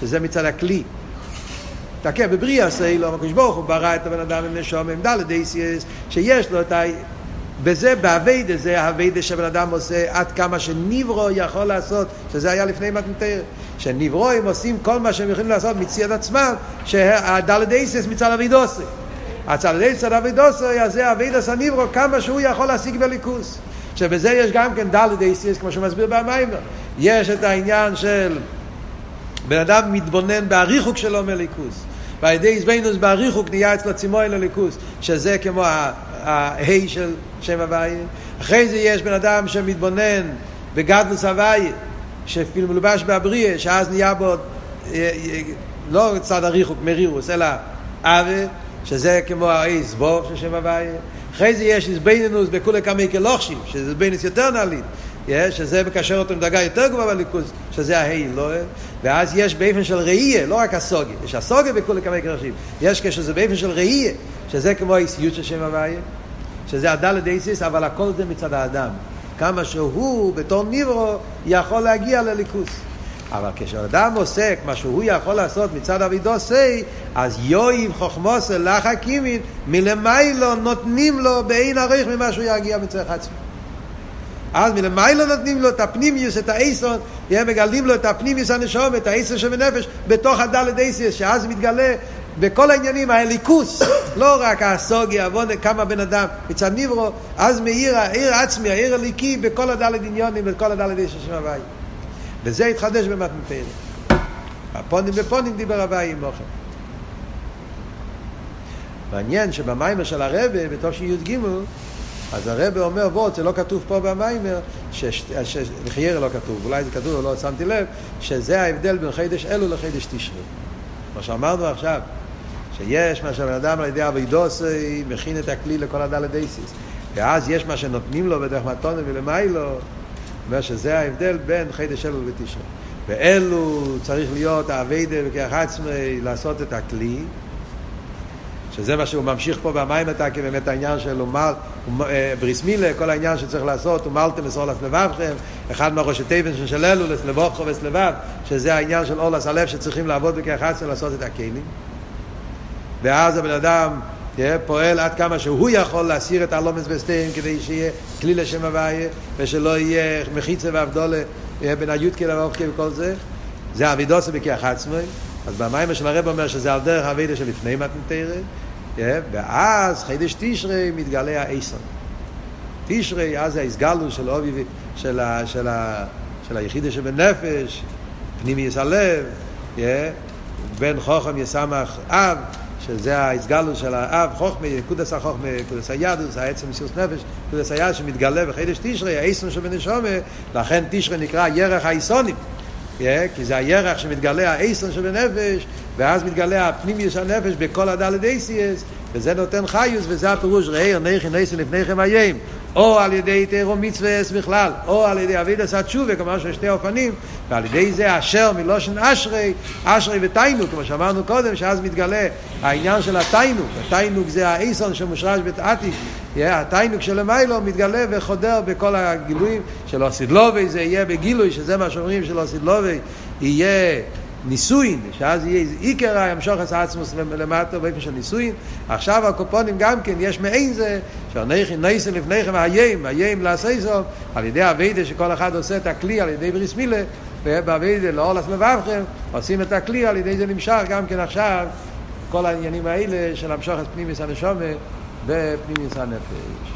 שזה מצד הכלי. תקע בבריאה סיילו, הקדוש ברוך הוא ברא את הבן אדם עם נשום, עם דלת אייסייס, שיש לו את ה... וזה באביידה, זה האביידה שבן אדם עושה עד כמה שניברו יכול לעשות, שזה היה לפני מתנתר. שניברואים עושים כל מה שהם יכולים לעשות מצד עצמם, שהדלדייסס מצד אבידוסי. הצלדייסס מצד אבידוסי, אז זה אביידס הניברו, כמה שהוא יכול להשיג בליכוס. שבזה יש גם כן דלדייסס, כמו שהוא מסביר במיימר. יש את העניין של בן אדם מתבונן באריכוק שלו מליכוס. ועל ידי איזבנוס באריכוק נהיה אצלו צימוי לליכוס, שזה כמו ההי של שם הוויה. אחרי זה יש בן אדם שמתבונן בגדלוס הוויה, שאפילו מלובש באבריה, שאז נהיה בו אה, אה, לא צד הריחוק מרירוס, אלא אבה, שזה כמו האיס בור של שם הוויה. אחרי זה יש איזבנינוס בכולי כמי כלוכשים, שזה איזבנינוס יותר נעלית. שזה מקשר אותו עם דרגה יותר גבוהה בליכוז, שזה ההי, לא? ואז יש באופן של ראייה, לא רק הסוגיה, יש הסוגיה בכולי כמי כלוכשים, יש כשזה באופן של ראייה, שזה כמו האיסיות של שם הוויה, שזה הדלת איסיס, אבל הכל זה מצד האדם. כמה שהוא בתור ניברו יכול להגיע לליכוס. אבל כשאדם עוסק מה שהוא יכול לעשות מצד אבידוסי, אז יואיב חוכמוסה לך הקימין, מלמיילו נותנים לו בעין עריך ממה שהוא יגיע מצרך עצמו. אז מלמיילו נותנים לו את הפנימיוס, את האיסון, הם מגלים לו את הפנימיוס הנשום, את האיסון שבנפש, בתוך הדלת איסיס, שאז מתגלה בכל העניינים, האליקוס, [COUGHS] לא רק הסוגיה, עוונה, כמה בן אדם, מצד ניברו, אז מאיר, העיר עצמי, העיר הליקי, בכל הדלת עניונים, בכל הדלת איסיס של הוואי. וזה התחדש במתנתרא. הפונים בפונים דיבר הוואי עם אוכל. מעניין שבמיימר של הרבה, בתוך שי"ג, אז הרבה אומר, בוא, זה לא כתוב פה במיימר, שלחיירה לא כתוב, אולי זה כתוב, לא שמתי לב, שזה ההבדל בין חידש אלו לחידש תשרי. מה שאמרנו עכשיו, שיש מה שהבן אדם על ידי אבידוס מכין את הכלי לכל הדלת דייסיס. ואז יש מה שנותנים לו בדרך מתונה ולמיילו, אומר שזה ההבדל בין חידש אלו ותשרי. ואלו צריך להיות האביידה וכיח עצמי לעשות את הכלי, שזה מה שהוא ממשיך פה במים התקי, באמת העניין של אומל, אה, בריס מילה, כל העניין שצריך לעשות, ומלתם אסרולס לבבכם, אחד מהראשי תיבן של אלו, לסלבוכו וסלבב, שזה העניין של אולס הלב שצריכים לעבוד בכיח עצמי לעשות את הכלים. ואז הבן אדם yeah, פועל עד כמה שהוא יכול להסיר את הלומס וסטיין כדי שיהיה כלי לשם הוויה ושלא יהיה מחיצה והבדולה בין היודקי לבוכי וכל זה. זה אבידוסה בכיח עצמי אז במים של הרב אומר שזה על דרך אבידה שלפני מתנתרת yeah, ואז חידש תשרי מתגלה האיסון. תשרי אז ההסגלו של אובי של, ה, של, ה, של היחידה שבנפש פנימי יסלב yeah, בן חוכם יסמך אב שזה ההסגלו של האב, חוכמה, קודס החוכמה, קודס הידוס, העצם מסירות נפש, קודס היד שמתגלה בחידש תשרי, האיסון שבנשומה, לכן תשרי נקרא ירח האיסונים. Yeah, כי זה הירח שמתגלה האיסון שבנפש, ואז מתגלה הפנימיוס הנפש בכל הדלת אייסיאס, וזה נותן חיוס, וזה הפירוש, ראי, נכי נסי לפניכם איים. או על ידי תירו מצווה בכלל, או על ידי אבידס התשובה, כלומר שיש שתי אופנים, ועל ידי זה אשר מלושן אשרי, אשרי ותיינוק, כמו שאמרנו קודם, שאז מתגלה העניין של התיינוק, התיינוק זה האיסון שמושרש בתעתיק, התיינוק של מתגלה וחודר בכל הגילויים של אוסידלובי, זה יהיה בגילוי, שזה מה שאומרים של אוסידלובי, יהיה נישואין, שאז יהיה עיקר את עצמוס למטה באופן של נישואין. עכשיו הקופונים גם כן, יש מעין זה, שהנכי נסן לפניכם האיים, האיים לעשייסו, על ידי הווידה שכל אחד עושה את הכלי על ידי בריס מילה, ובווידה לא עולס מבבכם, עושים את הכלי, על ידי זה נמשך גם כן עכשיו, כל העניינים האלה של המשוך את פנימיס הנשומה בפנימיס הנפש.